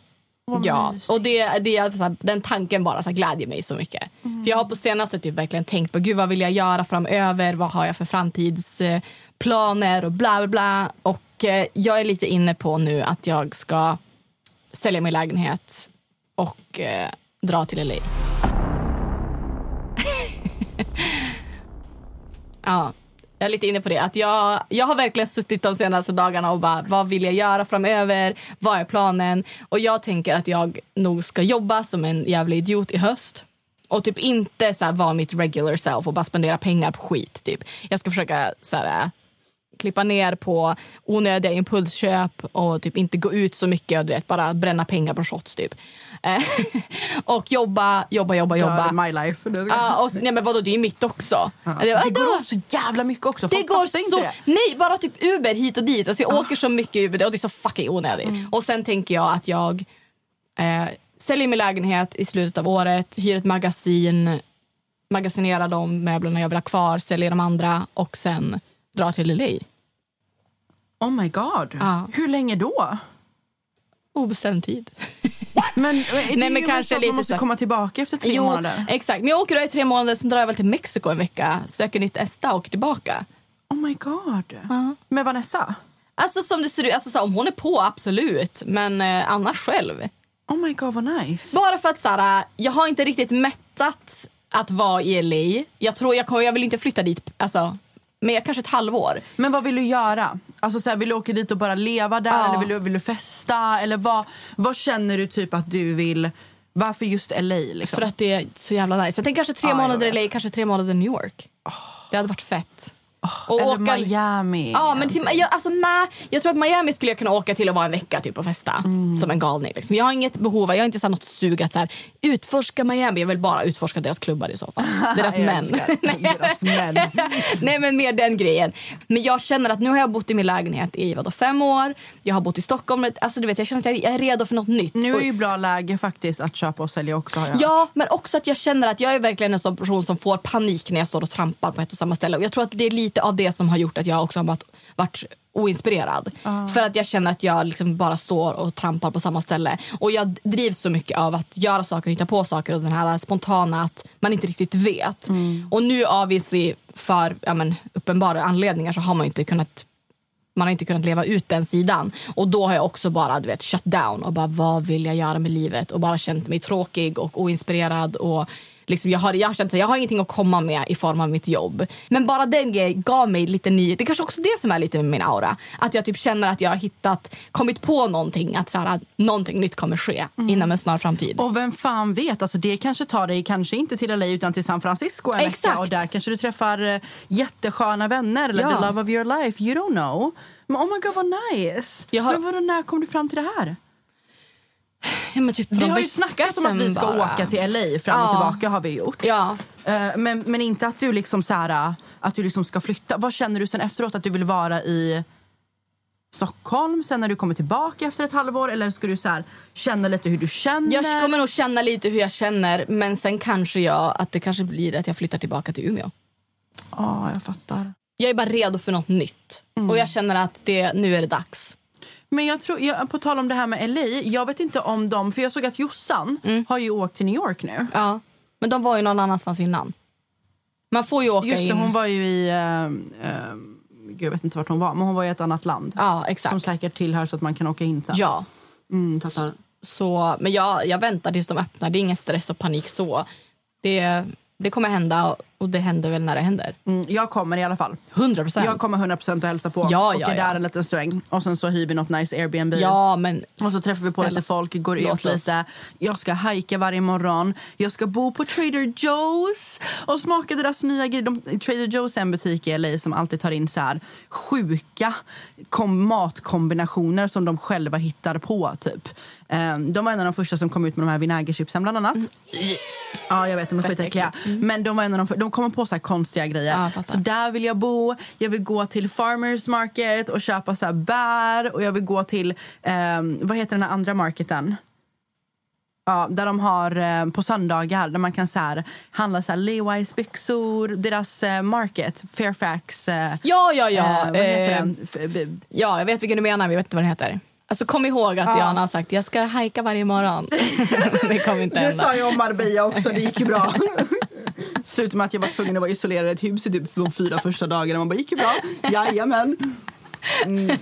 Ja, och det, det, är så här, den tanken bara så här, glädjer mig så mycket. För jag har på senaste typ verkligen tänkt på gud vad vill jag göra framöver, vad har jag för framtidsplaner och bla bla bla. Och eh, jag är lite inne på nu att jag ska sälja min lägenhet och eh, dra till LA. [laughs] ja, jag är lite inne på det. Att jag, jag har verkligen suttit de senaste dagarna och bara, vad vill jag göra framöver? Vad är planen? Och jag tänker att jag nog ska jobba som en jävla idiot i höst. Och typ inte så här, vara mitt regular self och bara spendera pengar på skit. Typ. Jag ska försöka så här, klippa ner på onödiga impulsköp och typ inte gå ut så mycket och du vet, bara bränna pengar på shots typ. Eh, [laughs] och jobba, jobba, jobba, jobba. my life. Ja, och, nej, men vadå, det är mitt också. Ja. Det, Det går så jävla mycket också. det går så... det. Ah. Nej, bara typ Uber hit och dit. Alltså jag åker så mycket Uber och det är så fucking onödigt. Mm. Och sen tänker jag att jag eh, säljer min lägenhet i slutet av året, hyr ett magasin, magasinerar de möblerna jag vill ha kvar, säljer de andra och sen drar till LA. Oh my god. Ja. Hur länge då? Obestämd tid. Men, Nej, Nej, men kanske man lite måste så- komma tillbaka efter tre jo, månader. exakt. Men jag åker då i tre månader, sen drar jag väl till Mexiko en vecka, söker nytt ESTA och åker tillbaka. Oh my god. Med Vanessa? Alltså som det ser ut, alltså, så om hon är på, absolut. Men eh, annars själv. Oh my god vad nice. Bara för att så här, jag har inte riktigt mättat att vara i LA. Jag tror jag, kommer, jag vill inte flytta dit alltså, med kanske ett halvår. Men vad vill du göra? Alltså så här, vill du åka dit och bara leva där Ja. eller vill du, vill du festa? Eller vad, vad känner du typ att du vill? Varför just LA? Liksom? För att det är så jävla nice. Jag tänker kanske tre Ja, månader. LA, kanske tre månader i New York. Det hade varit fett. Och eller åka- Miami. Ja, men till, jag, alltså, nej, jag tror att Miami skulle jag kunna åka till och vara en vecka typ, och festa Mm. som en galning. Liksom. Jag har inget behov, av- jag har inte så här, något sug att så här, utforska Miami. Jag vill bara utforska deras klubbar i så fall. [laughs] [laughs] Deras män. deras [laughs] män. Nej men mer den grejen. Men jag känner att nu har jag bott i min lägenhet i vadå, fem år. Jag har bott i Stockholm. Alltså, du vet, jag känner att jag är redo för något nytt. Nu är ju bra läge faktiskt att köpa och sälja också. Ja, men också att jag känner att jag är verkligen en sån person som får panik när jag står och trampar på ett och samma ställe. Och jag tror att det är lite av det som har gjort att jag också har varit, varit oinspirerad. För att jag känner att jag liksom bara står och trampar på samma ställe. Och jag drivs så mycket av att göra saker, hitta på saker och den här spontana att man inte riktigt vet. Och nu obviously för ja, men, uppenbara anledningar så har man inte kunnat man har inte kunnat leva ut den sidan. Och då har jag också bara du vet, shut down och bara vad vill jag göra med livet? Och bara känt mig tråkig och oinspirerad. Och liksom jag, har, jag har känt jag har ingenting att komma med i form av mitt jobb. Men bara den grejen gav mig lite ny... Det är kanske också det som är lite med min aura. Att jag typ känner att jag har hittat, kommit på någonting. Att, så här, att någonting nytt kommer ske inom en snar framtid. Och vem fan vet, alltså det kanske tar dig kanske inte till LA utan till San Francisco en Exakt. vecka och där kanske du träffar eh, jättesköna vänner eller Ja. the love of your life, you don't know. Men oh my god vad nice! Jag har- Men vadå, när kom du fram till det här? Ja, typ Vi har ju snackat om att vi ska bara. åka till LA fram och Ja. tillbaka har vi gjort. Ja. Eh, Men, men inte att du liksom så här, att du liksom ska flytta. Vad känner du sen efteråt? Att du vill vara i Stockholm sen när du kommer tillbaka efter ett halvår? Eller ska du så här, känna lite hur du känner? Jag kommer nog känna lite hur jag känner men sen kanske jag att det kanske blir att jag flyttar tillbaka till Umeå. Ja, jag fattar. Jag är bara redo för något nytt. Och jag känner att det, nu är det dags. Men jag tror, jag, på tal om det här med LA, jag vet inte om de, för jag såg att Jossan har ju åkt till New York nu. Ja, men de var ju någon annanstans innan. Man får ju åka Just det, in. hon var ju i, uh, gud jag vet inte vart hon var, men hon var i ett annat land. Ja, exakt. Som säkert tillhör så att man kan åka in sen. Ja. Mm. Så, men jag, jag väntar tills de öppnar. Det är ingen stress och panik så. Det, det kommer hända och det händer väl när det händer. Mm, jag kommer i alla fall. 100 procent. Jag kommer 100% att hälsa på. Ja, och ja, är ja. där en liten sväng. Och sen så hyr vi något nice Airbnb. Ja, men Och så träffar vi på lite folk, går ut lite. Jag ska hajka varje morgon. Jag ska bo på Trader Joe's och smaka deras nya grejer. De, Trader Joe's är en butik i LA som alltid tar in så här sjuka kom, matkombinationer som de själva hittar på. typ. Ehm, de var en av de första som kom ut med de här vinägerchipsen bland annat. Ja, jag vet, de är skitäckliga. äckligt. Men de var en av de, de kommer på så konstiga grejer. Fattar. så där vill jag bo. Jag vill gå till farmers market och köpa så bär. Och jag vill gå till, ehm, vad heter den här andra marketen? Ja, där de har eh, på söndagar där man kan så här, handla så här Levi's byxor, deras eh, market, Fairfax. Eh, Ja, ja, ja. Eh, Eh, Ja, jag vet vilken du menar, men jag vet inte vad den heter. Alltså kom ihåg att Ja. Jan har sagt jag ska hajka varje morgon. [laughs] det kommer inte Det sa jag om Marbella också, det gick ju bra. [laughs] Slutade med att jag var tvungen att vara isolerad i ett hus i typ de fyra första dagarna. Man bara, gick ju bra. Jajamän. Mm.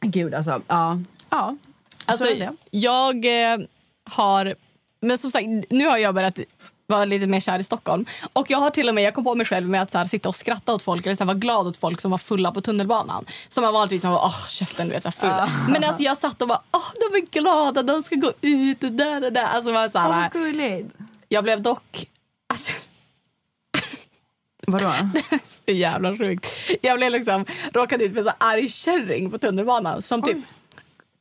Gud alltså, ja. ja. Alltså, jag eh, har... Men som sagt, nu har jag börjat vara lite mer kär i Stockholm. Och jag har till och med, jag kom på mig själv med att så här, sitta och skratta åt folk eller så här, vara glad åt folk som var fulla på tunnelbanan. Som var vanligtvis som var åh käften du vet så fulla. Men alltså jag satt och bara åh de är glada, de ska gå ut och där och där. Alltså, var så här, gulligt. jag blev dock... Alltså, Vadå? [laughs] så jävla sjukt. Jag blev liksom, råkade ut för en så arg kärring på tunnelbanan som typ...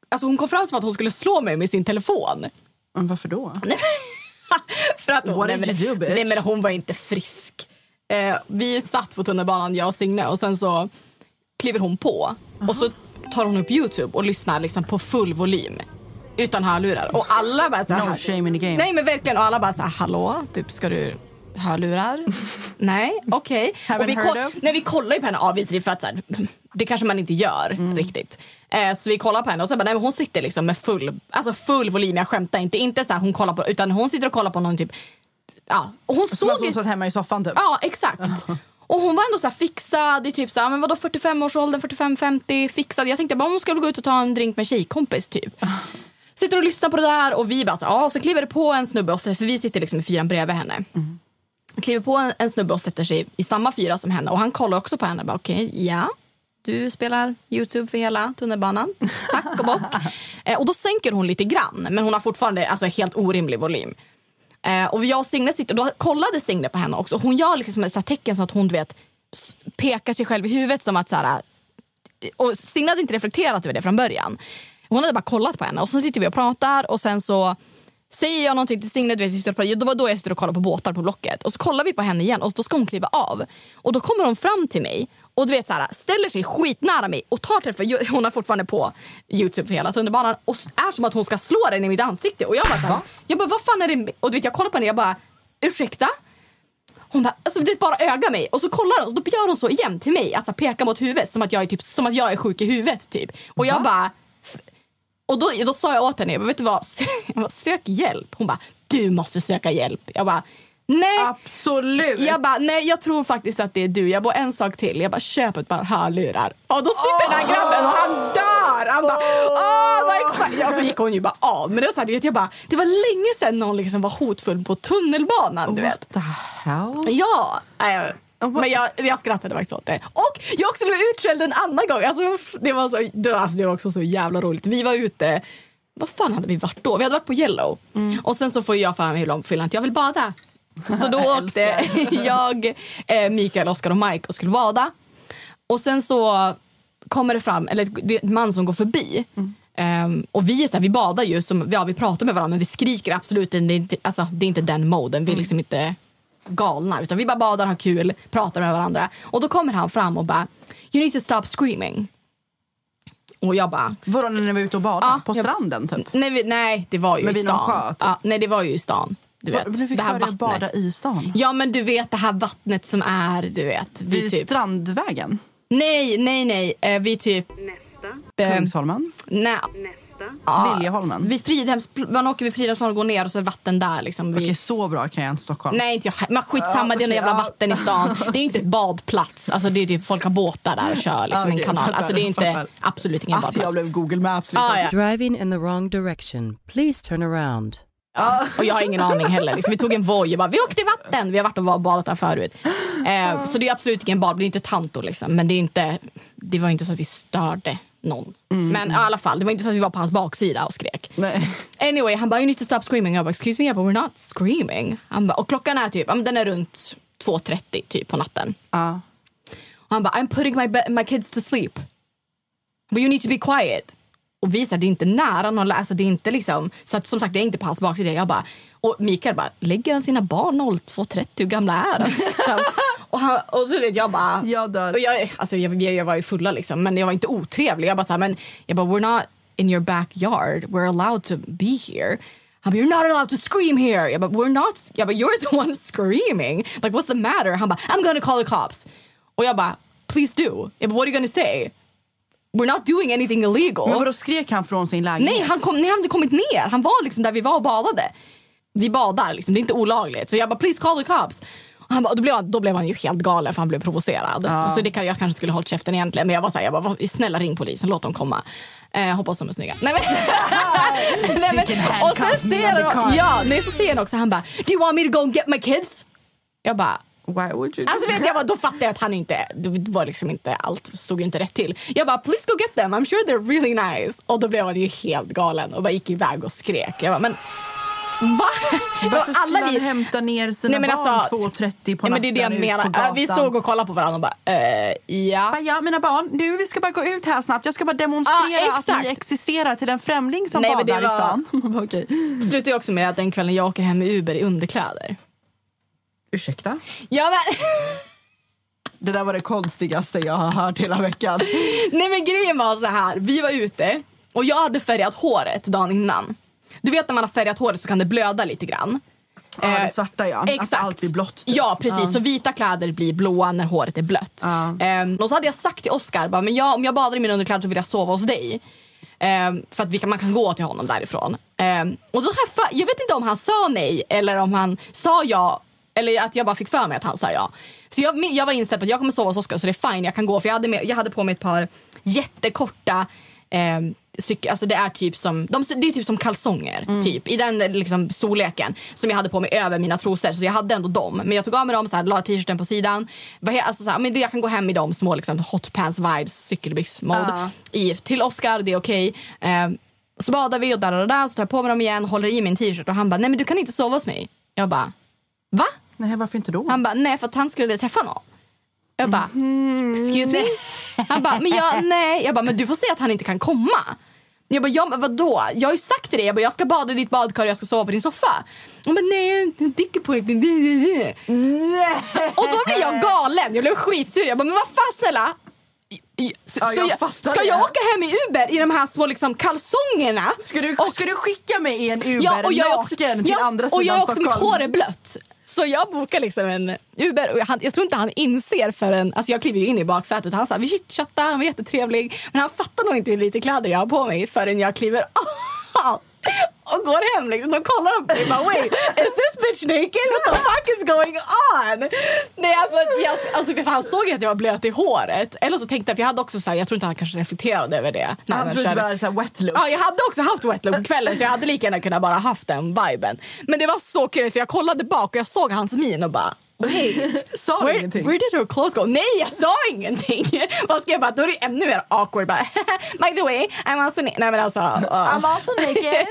Alltså hon kom fram som att hon skulle slå mig med sin telefon. Men varför då? [laughs] för att hon, nej, you do, nej men hon var inte frisk. Eh, vi satt på tunnelbanan, jag och Signe, och sen så kliver hon på. Och så tar hon upp Youtube och lyssnar liksom på full volym. Utan hörlurar. Och alla bara så här, No shame in the game. Nej men verkligen. Och alla bara så här, hallå? Typ, ska du hörlurar? [laughs] Nej, okej. Haven't Och vi, nej, vi kollar ju på henne avvisligt för att så här, det kanske man inte gör Mm. riktigt. Eh, så vi kollar på henne och så bara, nej, men hon sitter liksom med full, alltså full volym, jag skämtar inte. Inte så här, hon kollar på, utan hon sitter och kollar på någon typ, ja. Och hon Som såg hon satt hemma i soffan typ. Ja, exakt. [laughs] Och hon var ändå så här fixad i typ så här, men vadå 45-årsåldern, 45-50, fixad. Jag tänkte bara hon skulle gå ut och ta en drink med en tjejkompis typ. [laughs] Sitter och lyssnar på det där och vi bara så, ja, så kliver det på en snubbe, och så, för vi sitter liksom i fyran bredvid henne. Kliver på en, en snubbe och sätter sig i samma fyra som henne och han kollar också på henne. Bara, Okej, ja. Du spelar Youtube för hela tunnelbanan. Tack och bock. [laughs] eh, och då sänker hon lite grann, men hon har fortfarande alltså, helt orimlig volym. Eh, och jag och Signe sitter, då kollade Signe på henne också. Hon gör liksom ett så tecken så att hon du vet, pekar sig själv i huvudet som att så här, och Signe hade inte reflekterat över det från början. Hon hade bara kollat på henne och så sitter vi och pratar och sen så säger jag någonting till Signe, du vet, vi sitter och pratar, det var då jag sitter och kollar på båtar på Blocket. Och så kollar vi på henne igen och då ska hon kliva av. Och då kommer hon fram till mig och du vet så här, ställer sig skitnära mig och tar för hon har fortfarande på Youtube för hela tunnelbanan och är som att hon ska slå den i mitt ansikte. Och jag bara, så här, jag bara vad fan är det? Och du vet jag kollar på henne och jag bara ursäkta? Hon bara, alltså det bara öga mig. Och så kollar hon och då gör hon så igen till mig. Alltså pekar mot huvudet som att jag är, typ, som att jag är sjuk i huvudet typ. Och jag bara... Och då, då sa jag åt henne, jag bara, vet du vad? [laughs] Jag bara, sök hjälp. Hon bara, du måste söka hjälp. Jag bara, nej. Absolut. Jag bara, nej jag tror faktiskt att det är du. Jag bara, en sak till. Jag bara, köp ett par hörlurar. Och då sitter den här grabben och han dör. Han bara, åh vad exakt. Ja, så gick hon ju bara av. Men det var, så här, du vet, jag bara, det var länge sedan någon liksom var hotfull på tunnelbanan. Du vet. What the hell? Ja! Men jag, jag skrattade faktiskt åt det. Och jag också blev utskälld en annan gång. Alltså, det, var så, det, alltså, det var också så jävla roligt. Vi var ute, vad fan hade vi varit då? Vi hade varit på Yellow. Och sen så får jag för mig hur att jag vill bada. Så då [laughs] Jag åkte [laughs] jag, eh, Mikael, Oskar och Mike och skulle bada. Och sen så kommer det fram, eller det en man som går förbi. Ehm, och vi, är så här, vi badar ju, som, ja, vi pratar med varandra men vi skriker absolut det är inte, alltså, det är inte den moden. Vi är liksom inte galna utan vi bara badar, har kul, pratar med varandra. Och då kommer han fram och bara You need to stop screaming. Och jag bara... Vadå när ni var ute och badade? Ja, på jag- stranden typ? Nej, nej det var ju Men i vid stan. sjö, typ? ja, nej det var ju i stan. Du vet, Du fick det här för vattnet. bada i stan? Ja men du vet det här vattnet som är, du vet. Vi Vid typ, Strandvägen? nej, nej, nej. Eh, vi typ... Eh, Kungsholmen? Nej. Ja, Liljeholmen? Vid Fridhems, man åker vid Fridhemsholmen och går ner och så är det vatten där. Liksom, vid, Okej, så bra kan jag inte Stockholm. Nej, inte jag. Men skitsamma, det är någon jävla vatten i stan. Det är inte ett badplats. Alltså, det är typ, folk har båtar där och kör liksom, Okej, en kanal. fattar, Alltså, det är inte fattar. absolut ingen Att badplats. jag blev Google Maps. Liksom. Ah, ja. Driving in the wrong direction. Please turn around. Ja. Och jag har ingen aning heller. Liksom, vi tog en voj och bara, vi åkte i vatten. Vi har varit och badat där förut. Eh, så det är absolut ingen bad. Det är inte tanto liksom. Men det, är inte, det var inte så att vi störde någon. Men i alla fall, det var inte så att vi var på hans baksida och skrek. Nej. Anyway, han bara, you need to stop screaming. Jag bara, excuse me, jag bara, we're not screaming. Han bara, och klockan är typ, den är runt 2.30 typ på natten. Ja. Och han bara, I'm putting my, my kids to sleep. But you need to be quiet. Och vi det är inte nära någon, alltså det är inte liksom, så att som sagt det är inte på hans baksida. Jag bara, och Mikael bara, lägger han sina barn 02.30? Hur gamla är de? [laughs] Och, han, och så vet jag bara, Jag dör. och jag, alltså jag, jag, jag var ju fulla liksom, men jag var inte otrevlig. Jag bara, så här, men jag bara, we're not in your backyard, we're allowed to be here. Han bara, you're not allowed to scream here. Jag bara, we're not, jag bara, you're the one [laughs] screaming. Like what's the matter? Han bara, I'm gonna call the cops. Och jag bara, please do. Jag bara, what are you gonna say? We're not doing anything illegal. Men vadå, skrek han från sin lägenhet? Nej, han, kom, nej, han hade kommit ner. Han var liksom där vi var och badade. Vi badar, liksom. det är inte olagligt. Så jag bara, please call the cops. Han bara, då, blev han, då blev han ju helt galen för han blev provocerad. Ja. Så det kan, jag kanske skulle hållit käften egentligen. Men jag var såhär, jag bara, "Vad- snälla ring polisen, låt dem komma. Eh, hoppas de är snygga. Nej, men, [laughs] nej, men, och sen ser han, ja, nej, så ser han också, han bara, do you want me to go and get my kids? Jag bara, Why would you Alltså vet jag, bara, då fattar jag att han inte, det var liksom inte, allt stod inte rätt till. Jag bara, please go get them, I'm sure they're really nice. Och då blev han ju helt galen och bara gick iväg och skrek. Jag bara, men Va? Varför Alla skulle vi- han hämta ner sina Nej, barn alltså- 2.30 på Ja, men det är det jag natten menar. Ja, Vi stod och kollade på varandra och bara, eh, ja. Bara, Ja, mina barn, nu vi ska bara gå ut här snabbt. Jag ska bara demonstrera Ja, att ni existerar till en främling som Nej, badar i var- stan. Man [laughs] bara, Okej. Slutar ju också med att den kvällen jag åker hem med Uber i underkläder. Ursäkta? Ja, men, [laughs] Det där var det konstigaste jag har hört hela veckan. nej men grejen var så här. vi var ute och jag hade färgat håret dagen innan. Du vet när man har färgat håret så kan det blöda lite grann. Ja, det Eh, svarta ja. Exakt. Att allt blir blått. typ. Ja, precis. Ja. Så vita kläder blir blåa när håret är blött. Ehm, och så hade jag sagt till Oscar, bara, men jag, om jag badar i mina underkläder så vill jag sova hos dig. Ehm, för att vi kan, man kan gå till honom därifrån. Ehm, och då jag, jag vet inte om han sa nej eller om han sa ja. Eller att jag bara fick för mig att han sa ja. Så jag, jag var inställd på att jag kommer sova hos Oscar så det är fine, jag kan gå. För jag hade, med, jag hade på mig ett par jättekorta cykel, alltså det är typ som, de, det är typ som kalsonger, typ, i den liksom, storleken som jag hade på mig över mina trosor. Så jag hade ändå dem. Men jag tog av mig dem, så här, la t-shirten på sidan. Alltså, så här, men jag kan gå hem i dem små liksom, hot pants vibes cykelbyx-mode. Ja. I, till Oscar, det är okej. Eh, så badar vi och där och där, så tar jag på mig dem igen, håller i min t-shirt och han bara, nej men du kan inte sova hos mig. Jag bara, va? Nej, varför inte då? Han bara, nej för att han skulle träffa någon. Jag bara, excuse me? Han bara, men jag, nej. Jag bara, men du får säga att han inte kan komma. Jag bara, ja, men vadå? Jag har ju sagt till dig, jag, bara, jag ska bada i ditt badkar och jag ska sova på din soffa. Han bara, nej, en dickepojke. Och då blir jag galen. Jag blev skitsur. Jag bara, men vad fan snälla. Så, Ja, jag jag, ska det. jag åka hem i Uber i de här små liksom, kalsongerna? Ska du, Och- ska du skicka mig i en Uber Ja, och jag är också, naken till ja, andra och jag sidan är också, mitt Stockholm? hår är blött. Så jag bokar liksom en Uber och han, jag tror inte han inser förrän, alltså jag kliver ju in i baksätet han sa vi chattar, han var jättetrevlig. Men han fattar nog inte hur lite kläder jag har på mig förrän jag kliver [laughs] av. [laughs] Och går hem liksom. De kollar på mig och bara wait, is this bitch naked? What the fuck is going on? Nej alltså, jag, alltså för han såg att jag var blöt i håret. Eller så tänkte jag, för jag hade också så här, jag tror inte han kanske reflekterade över det. när Han trodde körde. så här wet look. Ja, jag hade också haft wet look på kvällen så jag hade lika gärna kunnat bara haft den viben. Men det var så kul för jag kollade bak och jag såg hans min och bara Wait, [laughs] Sa where, ingenting? where did her clothes go? Nej, jag sa ingenting. [laughs] Vad ska jag bara, då är det ännu mer awkward. Bara, [laughs] By the way, I'm also naked. Nej men alltså. uh. I'm also naked.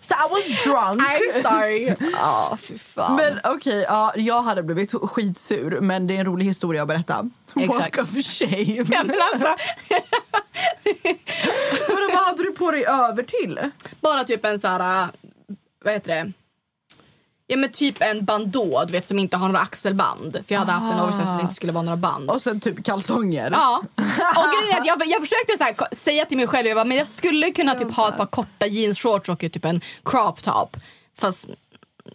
So I was drunk. I'm sorry. Ja, fy fan. Men okej, ja, jag hade blivit skitsur men det är en rolig historia att berätta. Exakt. Walk of shame. Ja, men alltså, Vadå, vad hade du på dig över till? bara typ en så här, äh, vad heter det? Ja men typ en bandå du vet som inte har några axelband. För jag hade haft en oversize så det inte skulle vara några band. Och sen typ kalsonger. Ja. Och grejen jag, [laughs] jag försökte så här, säga till mig själv jag bara, men jag skulle kunna typ ha ett par korta jeansshorts och typ en crop top. Fast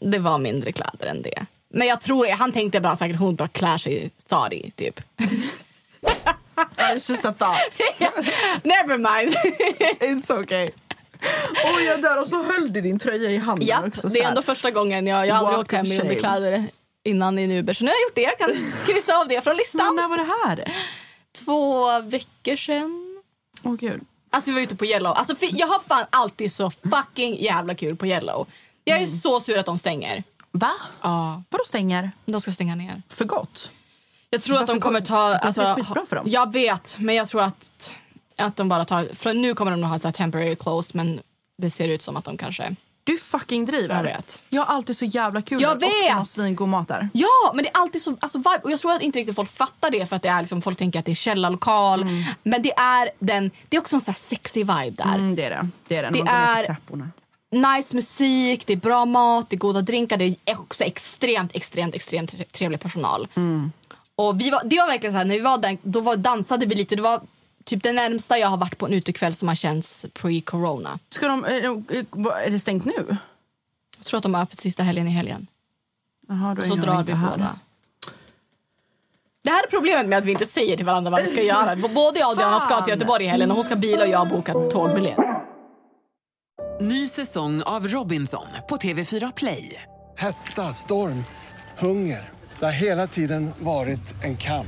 det var mindre kläder än det. Men jag tror, han tänkte bara säkert hon bara klär sig thoughty typ. [laughs] It's just a thought. [laughs] Never mind. It's okay. Oj, jag dör. Och så höll du din tröja i handen ja, också. så det är ändå första gången jag, jag har aldrig åkt hem i underkläder innan i en Uber. Så nu har jag gjort det. Jag kan kryssa av det från Men listan. när var det här? Två veckor sedan. Åh gud. Alltså vi var ute på Yellow. Alltså, jag har fan alltid så fucking jävla kul på Yellow. Jag är Mm. så sur att de stänger. Va? Ja. Vadå stänger? De ska stänga ner. För gott? Jag tror att Varför de kommer ta... det Alltså, är skitbra för dem. Jag vet, men jag tror att, att de bara tar... Från nu kommer de nog ha så temporary closed, men det ser ut som att de kanske... Du fucking driver. Jag vet. Jag har alltid så jävla kul Jag där och vet. har svingod mat där. Ja, men det är alltid så alltså vibe. Och jag tror att inte riktigt folk fattar det för att det är liksom, folk tänker att det är källarlokal. Men det är den, det är också en sån här sexy vibe där. Mm, det är det. Det är det. Det för är-. Nice musik, det är bra mat, det är goda drinkar. Det är också extremt, extremt, extremt tre- trevlig personal. Och vi var, det var verkligen så här, när vi var där, då var, dansade vi lite. Det var typ det närmsta jag har varit på en utekväll som har känts pre-corona. Ska de, är, det- vad- är det stängt nu? Jag tror att de har öppet sista helgen i helgen. Jaha, då är Så jag drar inte vi här. båda. Det här är problemet med att vi inte säger till varandra vad vi ska göra. [laughs] Både jag och Diana ska till Göteborg i helgen och hon ska bila och jag har bokat tågbiljett. Ny säsong av Robinson på TV4 Play. Hetta, storm, hunger. Det har hela tiden varit en kamp.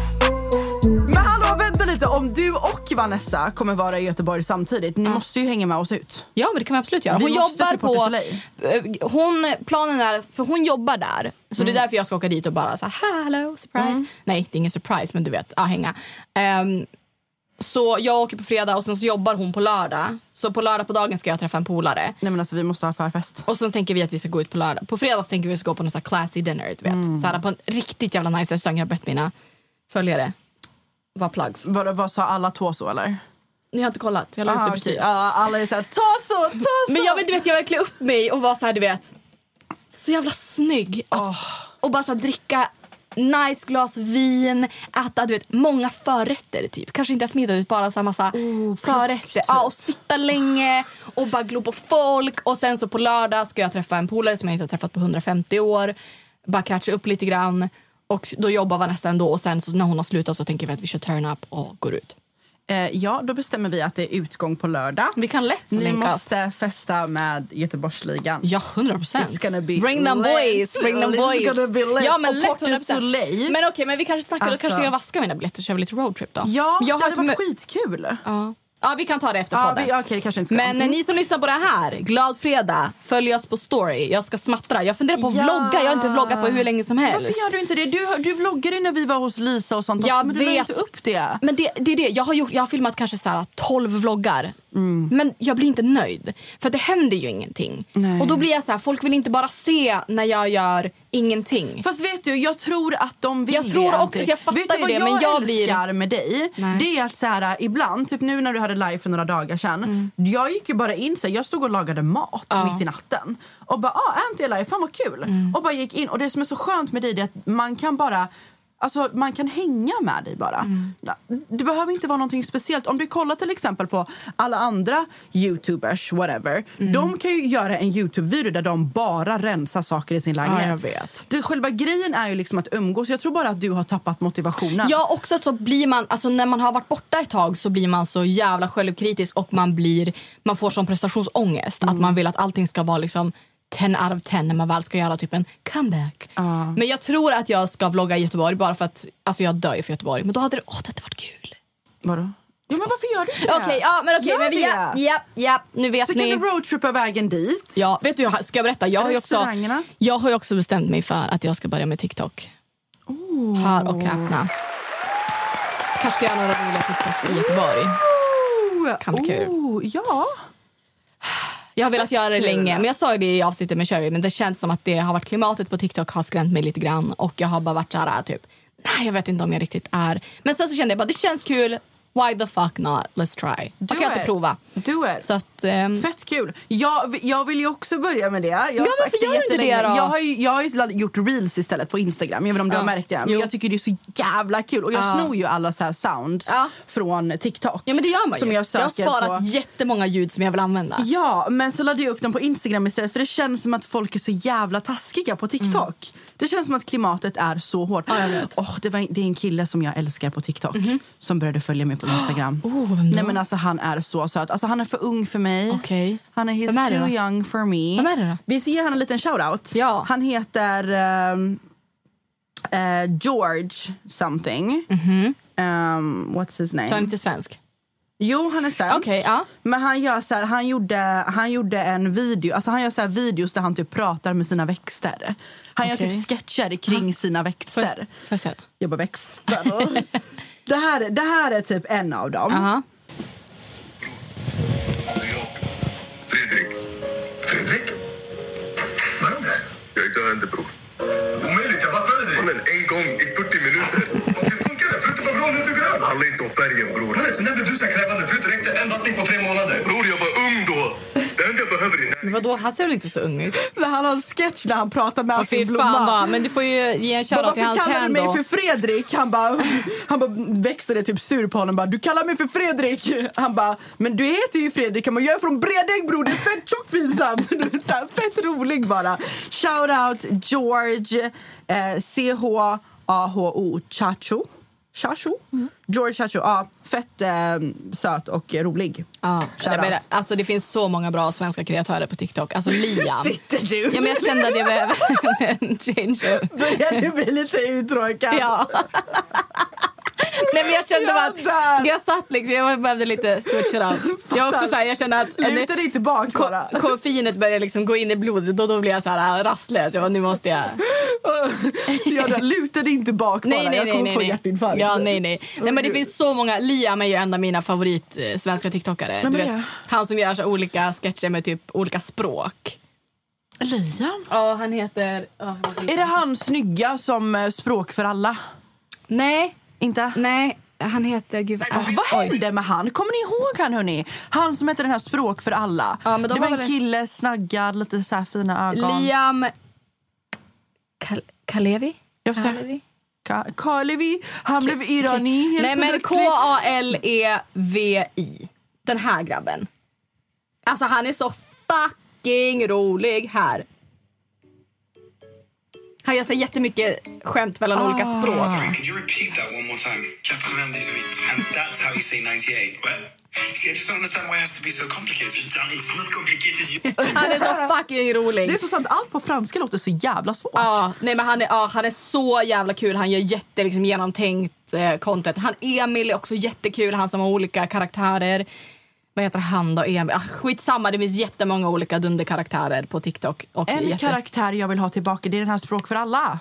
Om du och Vanessa kommer vara i Göteborg samtidigt, ni måste ju hänga med oss ut. Ja, men det kan vi absolut göra. Vi Hon jobbar Port på... Eh, Hon, planen är, för hon jobbar där. Så Mm. det är därför jag ska åka dit och bara så här, hello, surprise. Nej, det är ingen surprise, men du vet, ja, hänga. Ehm, så jag åker på fredag och sen så jobbar hon på lördag. Så på lördag på dagen ska jag träffa en polare. Nej men alltså vi måste ha förfest. Och så tänker vi att vi ska gå ut på lördag. På fredag tänker vi att vi ska gå på någon sån här classy dinner, du vet. Mm. Så här, på en riktigt jävla nice restaurang. Jag har bett mina följare vara plugs. Vad, vad sa alla så eller? Ni har inte kollat? Jag la ut Ah, det precis. Ja, alla är såhär, ta så, ta så! Men jag vill, du vet, jag vill klä upp mig och vara så här, du vet, så jävla snygg. Att, Och bara så här, dricka nice glas vin, äta du vet, många förrätter. typ. Kanske inte ens middag, bara så här massa förrätter. Ja, och sitta länge och bara glo på folk. Och sen så på lördag ska jag träffa en polare som jag inte har träffat på 150 år. Bara catcha upp lite grann. Och då jobbar Vanessa ändå och sen så när hon har slutat så tänker vi att vi kör turn up och går ut. Eh, ja, då bestämmer vi att det är utgång på lördag. Vi kan lätt Ni måste festa med Göteborgsligan. Ja, 100 procent. Bring them boys! Bring them It's boys! gonna be lit. Ja, men Och lätt Port du 100%. Soleil. Men okej, men vi kanske snackar, Alltså- kanske jag vaskar mina biljetter så kör lite roadtrip då. Ja, jag det har hade varit mö- skitkul. Ja. Ja, vi kan ta det efter Ja, podden. vi, det kanske inte ska. Men eh, ni som lyssnar på det här, glad fredag. Följ oss på story. Jag ska smattra. Jag funderar på att Ja. vlogga. Jag har inte vloggat på hur länge som helst. Varför gör du inte det? Du, du vloggade när vi var hos Lisa och sånt Jag också, men du la vet. inte upp det. Men det, det är det. Jag har, gjort, jag har filmat kanske så här 12 vloggar. Mm. Men jag blir inte nöjd. För det händer ju ingenting. Nej. Och då blir jag så här, folk vill inte bara se när jag gör ingenting. Fast vet du, jag tror att de vill Jag tror också, jag fattar vet du vad det, jag men jag älskar blir- med dig? Nej. Det är att så här, ibland, typ nu när du hade live för några dagar sedan. Mm. Jag gick ju bara in, så här, jag stod och lagade mat mitt i natten. Och bara, ah, Anty är live, fan vad kul. Mm. Och bara gick in. Och det som är så skönt med dig är att man kan bara Alltså man kan hänga med dig bara. Mm. Det behöver inte vara någonting speciellt. Om du kollar till exempel på alla andra youtubers, whatever. Mm. De kan ju göra en youtube-video där de bara rensar saker i sin lägenhet. jag vet. Det, själva grejen är ju liksom att umgås. Jag tror bara att du har tappat motivationen. Ja, också så blir man, alltså när man har varit borta ett tag så blir man så jävla självkritisk och man blir, man får sån prestationsångest. Att man vill att allting ska vara liksom 10 out of 10 när man väl ska göra typ en comeback. Men jag tror att jag ska vlogga i Göteborg bara för att, alltså jag dör ju för Göteborg. Men då hade det, åh det hade varit kul. Vadå? Ja, men varför gör du inte det? Okej, ja men okej, men vi, ja, ja, ja, nu vet Så ni. kan du roadtrippa vägen dit. Ja, vet du, ska jag berätta? Jag har, ju också, jag har också bestämt mig för att jag ska börja med TikTok. Hör och häpna. Kanske ska göra några roliga TikToks i Göteborg. Kan bli kul. Oh, ja. Jag har velat göra det länge, men jag sa det i avsnittet med Sherry, men det känns som att det har varit klimatet på TikTok har skrämt mig lite grann och jag har bara varit så här typ, nej jag vet inte om jag riktigt är. Men sen så kände jag bara, det känns kul, why the fuck not, let's try. Do kan jag it. inte prova. Do it. Så att, ehm, Fett kul. Jag, jag vill ju också börja med det. Jag har Ja, sagt inte jättelänge. det? Jag har ju, jag har ju gjort reels istället på Instagram. Jag vet inte om du Ja. har märkt det. Men Jo. jag tycker det är så jävla kul. Och jag Ja. snor ju alla så här sounds Ja. från TikTok. ja men det gör man ju. Som jag, jag har sparat på. jättemånga ljud som jag vill använda. Ja, men så laddade jag upp dem på Instagram istället för det känns som att folk är så jävla taskiga på TikTok. Det känns som att klimatet är så hårt. Mm. Ja. Åh, det, var, det är en kille som jag älskar på TikTok som började följa mig på [gasps] Instagram. Oh? Nej men alltså han är så söt. Alltså han är för ung för mig. Okej. Han är he's är too då? young for me. Vem är det då? Vi ska ge honom en liten shoutout. Ja. Han heter ehm, eh, George something. Um, what's his name? Så han är inte svensk? Jo, han är svensk. Okej, ja. Men han gör så här, han gjorde, han gjorde en video, alltså han gör så här videos där han typ pratar med sina växter. Han gör typ sketcher kring sina Får jag, växter. får jag se det? Jobbar växter. [laughs] det, här, det här är typ en av dem. Aha. Fredrik. Fredrik? Det? Jag är döende bror. Omöjligt, jag vattnade dig. En gång i 40 minuter. Är. Det handlar inte om färgen bror. Mannen, sen när blev du så här krävande? Förut räckte en vattning på tre månader. Bror, jag var ung då. Det enda jag behöver är Men vadå, han ser väl inte så ung ut? Men han har en sketch där han pratar med fy Blomma. fan bara, men du får ju ge en shoutout till Varför hans kallar du mig hand för Fredrik? Han bara, han bara växer typ sur på honom. Bara, du kallar mig för Fredrik. Han bara, men du heter ju Fredrik. Han bara, jag är från Bredäng bror. Det är fett tjockt pinsamt. [laughs] Fett rolig bara. Shout out George eh, C-H-A-H-O Chacho. Chacho? George Chacho. Ja, fett eh, söt och rolig. Ja, Shout det, men, out. alltså, det finns så många bra svenska kreatörer på TikTok. Alltså [laughs] Liam. Sitter du? Ja, men jag kände att jag behöver en [laughs] change. Börjar du bli lite uttråkad? Ja. Nej, men jag kände Jag att jag satt liksom, jag behövde lite switch it up. Jag också så här, jag kände att Luta dig tillbaka bara. ko- koffeinet började liksom gå in i blodet och då blev jag så här rastlös. Jag bara, nu måste jag... Jag luta dig inte bak bara. Nej, nej, jag nej. kommer nej, få nej. hjärtinfarkt. Ja, nej, nej. nej men det finns så många. Liam är ju en av mina favorit eh, svenska tiktokare. Är vet, han som gör så olika sketcher med typ olika språk. Liam? Ja, han heter... hitta Är det han snygga som eh, språk för alla? Nej. Inte? Nej, han heter... Gud, vad, Vad hände med han? Kommer ni ihåg han hörni? Han som hette den här språk för alla. Ja, men de det var var en väl- kille, snaggad, lite så fina ögon. Liam Kal- Kalevi? Kalevi? Ka- Kalevi, han blev irani. Nej men. K-A-L-E-V-I. Den här grabben. Alltså han är så fucking rolig här. Han gör så jättemycket skämt mellan Ah. olika språk. Could you repeat that one more time? 98 And that's how you say 98. What? See, I just don't understand why it has [laughs] to be so complicated. It's not complicated. Han är så fucking rolig. Det är så sant, allt på franska låter så jävla svårt. Ja, nej men han är, ja, han är så jävla kul. Han gör jätte liksom, genomtänkt eh, content. Han Emil är också jättekul. Han som har olika karaktärer. Vad heter han då? Emil? Ah, skitsamma, det finns jättemånga olika dunderkaraktärer på TikTok. Och En jätte... karaktär jag vill ha tillbaka det är den här språk för alla.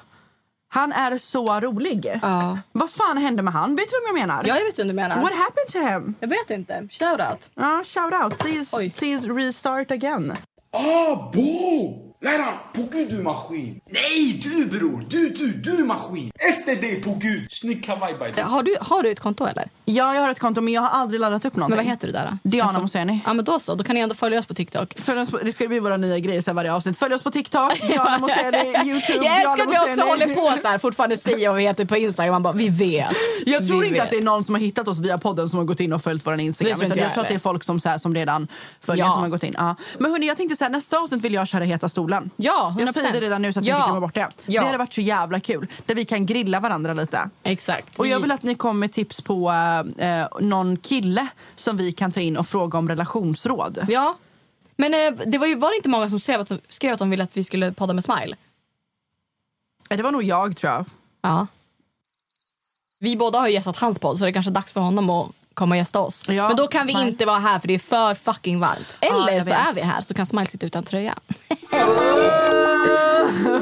Han är så rolig. Ja. Vad fan hände med han? Vet du vem jag menar? Ja, jag vet vad du menar. What happened to him? Jag vet inte. Shout out. Ja, shout out. Please, please restart again. Ah, Bo! Lära, på gud du maskin! Nej, du bror! Du, du, du maskin! Efter dig, på gud! Snygg kavaj by the way. Har du, har du ett konto eller? Ja, jag har ett konto men jag har aldrig laddat upp någonting. Men vad heter du där då? Diana Skaffa- Moseni. Ja men då så, då kan ni ändå följa oss på TikTok. Följ oss på, det ska bli våra nya grejer så här varje avsnitt. Följ oss på TikTok, [laughs] Diana Moseni, Youtube, Jag älskar Diana att vi också håller på så här, fortfarande säger vad vi heter på Instagram. Man bara, vi vet. Jag tror vi inte vet. att det är någon som har hittat oss via podden som har gått in och följt vår Instagram. Det jag jag tror att det är folk som, så här, som redan följer Ja. som har gått in. Ja. Men hörni, jag tänkte så här, nästa avsnitt vill jag köra Heta stolen. Ja, 100%. Jag säger det redan nu så att Ja. vi inte glömmer bort det. Ja. Det hade varit så jävla kul. Där vi kan grilla varandra lite. Exakt. Och jag Vi- vill att ni kommer med tips på eh, någon kille som vi kan ta in och fråga om relationsråd. Ja. Men eh, det var, ju, var det inte många som skrev att, skrev att de ville att vi skulle podda med Smile? Eh, Det var nog jag tror jag. Ja. Vi båda har ju gästat hans podd så det är kanske dags för honom att komma och gästa oss. Ja, Men då kan vi Smile. inte vara här för det är för fucking varmt. Eller jag så är vi här så kan Smile sitta utan tröja. [laughs]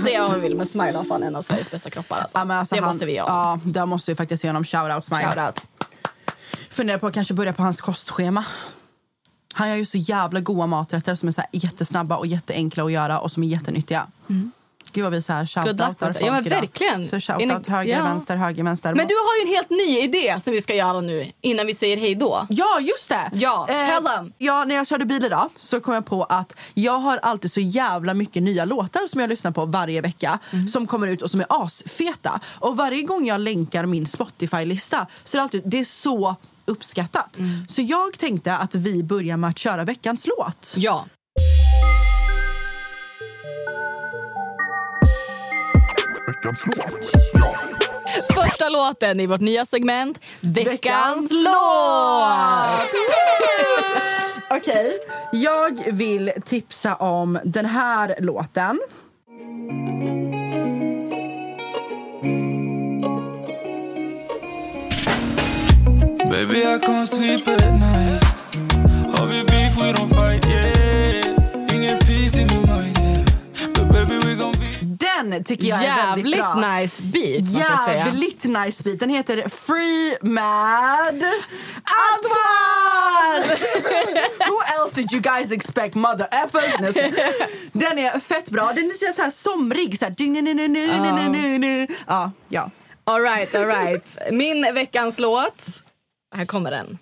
Säga vad man vill men Smile har fan en av Sveriges bästa kroppar. Alltså. Ja, alltså det han, måste vi göra. Ja, där måste vi faktiskt ge honom shoutout Smile. Shoutout. Funderar på att kanske börja på hans kostschema. Han gör ju så jävla goda maträtter som är så jättesnabba och jätteenkla att göra och som är jättenyttiga. Gud vad vi så här shoutoutar folk. Ja, men idag. verkligen. Så shoutout ni- höger, ja. vänster, höger, vänster. Men du har ju en helt ny idé som vi ska göra nu innan vi säger hej då. Ja, just det! Ja, tell them. Ja, när jag körde bil idag så kom jag på att jag har alltid så jävla mycket nya låtar som jag lyssnar på varje vecka Mm. som kommer ut och som är asfeta. Och varje gång jag länkar min Spotify-lista så är det alltid, det är så uppskattat. Mm. Så jag tänkte att vi börjar med att köra veckans låt. Ja. Veckans låt. Första låten i vårt nya segment, Veckans, Veckans låt! Okej, jag vill tipsa om den här låten. Baby, I can't sleep at night. Har vi beef, we don't fight, yeah. Ingen peace in my Den tycker jag är väldigt Jävligt bra. nice beat måste jag säga. Jävligt nice beat. Den heter Free Mad Antoine! [laughs] Who else did you guys expect mother effers? Den är fett bra. Den är så här somrig. Så här. Ja, ja. All right, all right. Min veckans låt. Här kommer den.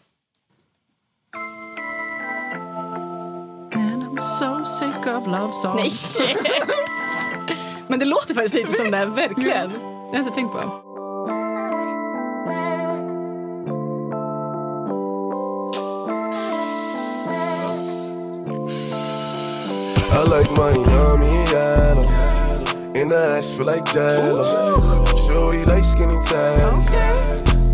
so sick of love songs. Nej. [laughs] Men det låter faktiskt lite som det, verkligen. Jag har inte tänkt på. I like Miami, yellow. In the ass feel like jello. Shorty like skinny tatties.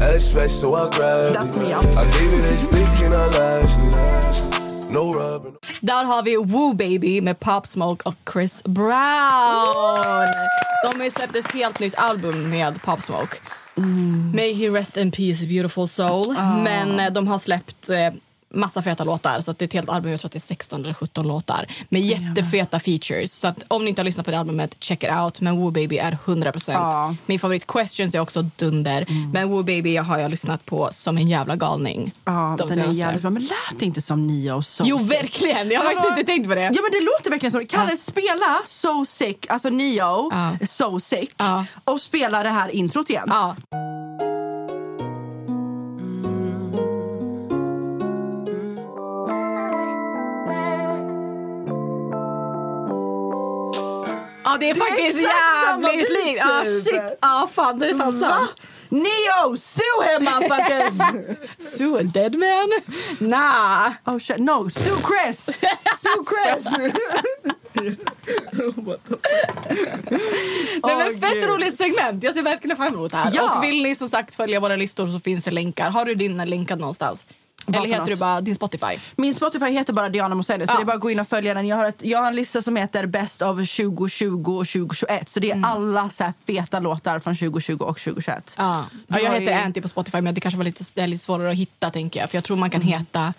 Ass fresh, so I grabbed it. I gave it a stick and I lasted. No rubbing. Där har vi Woo Baby med Pop Smoke och Chris Brown. De har ju släppt ett helt nytt album med Pop Smoke. May he rest in peace, beautiful soul. Men eh, de har släppt eh, massa feta låtar. Så att det är ett helt album, jag tror att det är 16 eller 17 låtar. Med jättefeta features. Så att om ni inte har lyssnat på det albumet, check it out. Men Woo Baby är 100%. Ja. Min favorit Questions är också dunder. Men Woo Baby har jag lyssnat på som en jävla galning. Ja, De den är senaste. jävligt bra. Men lät inte som Neo So Jo, Sick? verkligen. Jag har faktiskt Ja. inte tänkt på det. Ja, men det låter verkligen så. Kalle, spela So Sick, alltså Neo, So Sick och spela det här introt igen. Ja. Ja, det är faktiskt exakt samma jävligt likt. Ja, typ. shit. Ja, fan, det är fan Va? sant. Neo, sue him motherfuckers! [laughs] Sue a dead man? Nah. Oh shit, no, sue Chris! [laughs] Sue Chris! Nej, men fett gud. roligt segment. Jag ser verkligen fram emot det här. Ja. Och vill ni som sagt följa våra listor så finns det länkar. Har du din länkad någonstans? Vad Eller heter du bara din Spotify? Min Spotify heter bara Diana Moselli, så Ja. det är bara att gå in och följa den. Jag har, ett, jag har en lista som heter Best of 2020 och 2021. Så det är alla så här feta låtar från 2020 och 2021. Ja. Ja, jag heter ju- Anty på Spotify men det kanske var lite, det är lite svårare att hitta tänker jag. För jag tror man kan heta,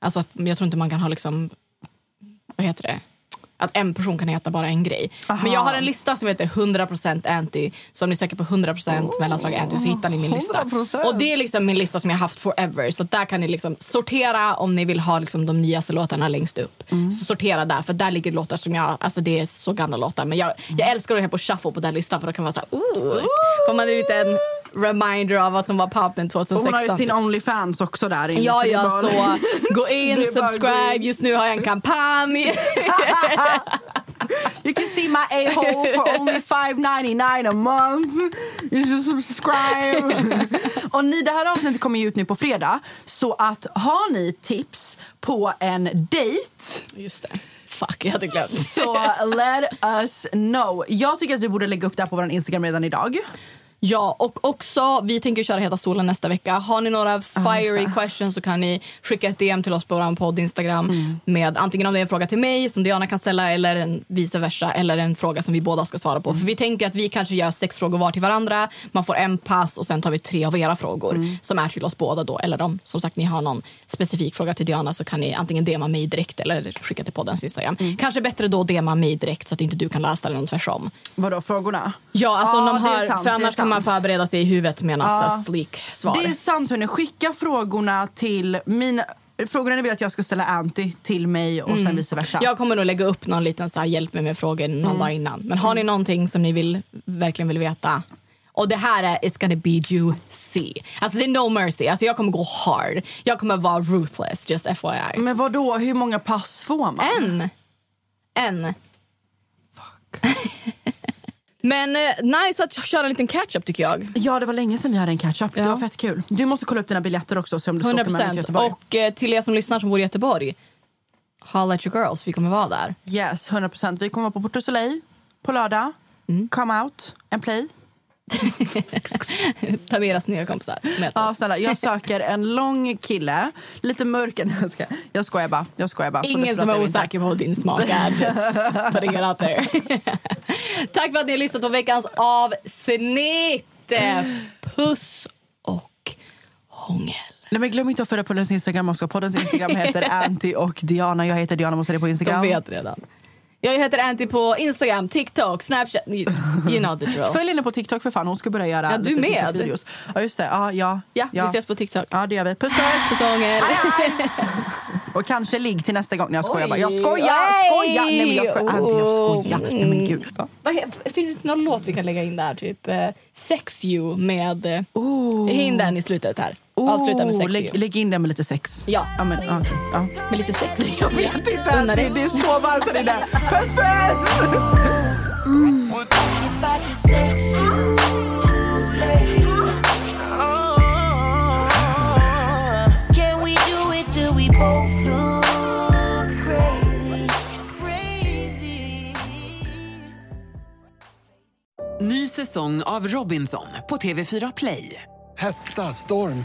alltså jag tror inte man kan ha liksom, vad heter det? Att en person kan heta bara en grej. Aha. Men jag har en lista som heter 100% anti. Så om ni söker på 100% mellanslag anti så hittar ni min lista. 100%. Och det är liksom min lista som jag haft forever. Så där kan ni liksom sortera om ni vill ha liksom de nyaste låtarna längst upp. Så sortera där, för där ligger låtar som jag, alltså det är så gamla låtar. Men jag, jag älskar att ha på shuffle på den listan för då kan man säga, oh, får man en liten reminder av vad som var poppen Och 2016. hon har ju sin typ. Onlyfans också där inne. Ja, ja, bara- så gå [laughs] in, subscribe. Just nu har jag en kampanj. [laughs] You can see my a-hole for only $5.99 a month. You should subscribe. [laughs] och ni, det här avsnittet kommer ju ut nu på fredag. Så att har ni tips på en dejt Just det. Fuck, jag hade glömt. så let us know. Jag tycker att vi borde lägga upp det här på vår Instagram redan idag. Ja, och också, vi tänker köra Heta stolen nästa vecka. Har ni några fiery det. questions så kan ni skicka ett DM till oss på vår podd Instagram Mm. med antingen om det är en fråga till mig som Diana kan ställa eller en vice versa eller en fråga som vi båda ska svara på. Mm. För vi tänker att vi kanske gör sex frågor var till varandra. Man får en pass och sen tar vi tre av era frågor Mm. som är till oss båda då. Eller om som sagt ni har någon specifik fråga till Diana så kan ni antingen DMa mig direkt eller skicka till poddens Instagram. Mm. Kanske bättre då DMa mig direkt så att inte du kan läsa den tvärsom. Vadå, frågorna? Ja, alltså om de har, för annars kan man sant. förbereda sig i huvudet med något Ja. sleek svar. Det är sant hörni. Skicka frågorna till mina... Frågorna ni vill att jag ska ställa Anty till mig och sen Mm. vice versa. Jag kommer nog lägga upp någon liten så här, hjälp mig med frågor någon Mm. dag innan. Men har ni någonting som ni vill, verkligen vill veta? Och det här är It's gonna be juicy. Alltså det är no mercy. Alltså jag kommer gå hard. Jag kommer vara ruthless, just FYI. Men vad då? Hur många pass får man? En. En. [laughs] Men eh, nice att köra en liten catch-up tycker jag. Ja, det var länge sedan vi hade en catch-up. Det Ja. var fett kul. Du måste kolla upp dina biljetter också så om du ska 100 åka med mig till. Göteborg. Och eh, till er som lyssnar som bor i Göteborg, holla at your girls, vi kommer vara där. Yes, 100 procent. Vi kommer vara på Porto Soleil på lördag. Mm. Come out and play. [laughs] Ta med era snygga kompisar. Ja, snälla. Jag [laughs] söker en lång kille. Lite mörk. [laughs] Jag, ska, jag skojar bara. Jag skojar bara. Ingen som är osäker på din smak är. Just putting it out there. Tack för att ni har lyssnat på veckans avsnitt. Puss och hångel. Nej, men glöm inte att följa poddens Instagram också. Poddens Instagram heter Anty och Diana. Jag heter Diana Mosseri på Instagram. De vet redan. Jag heter Anty på Instagram, TikTok, Snapchat. You, you know the drill. Följ henne på TikTok för fan. Hon ska börja göra Ja, du med. TikTok-videos. Ja, just det. Ja, ja, Ja, vi ses på TikTok. Ja, det gör vi. Puss, puss. [laughs] Och kanske ligg till nästa gång. Nej, jag skojar Oj. bara. Jag skojar! Skojar! Nej, men jag skojar. Anty, jag skojar. Nej, men gud. He- Finns det någon låt vi kan lägga in där? Typ eh, Sex You med... Uh. In den i slutet här. Avsluta med sex. Oh, lägg, lägg in den med lite sex. Ja. ja, men, okay. ja. Med lite sex? [laughs] Jag vet inte. Unna Det, det är så varmt där inne. Puss puss! Crazy. Ny säsong av Robinson på TV4 Play. Hetta, storm,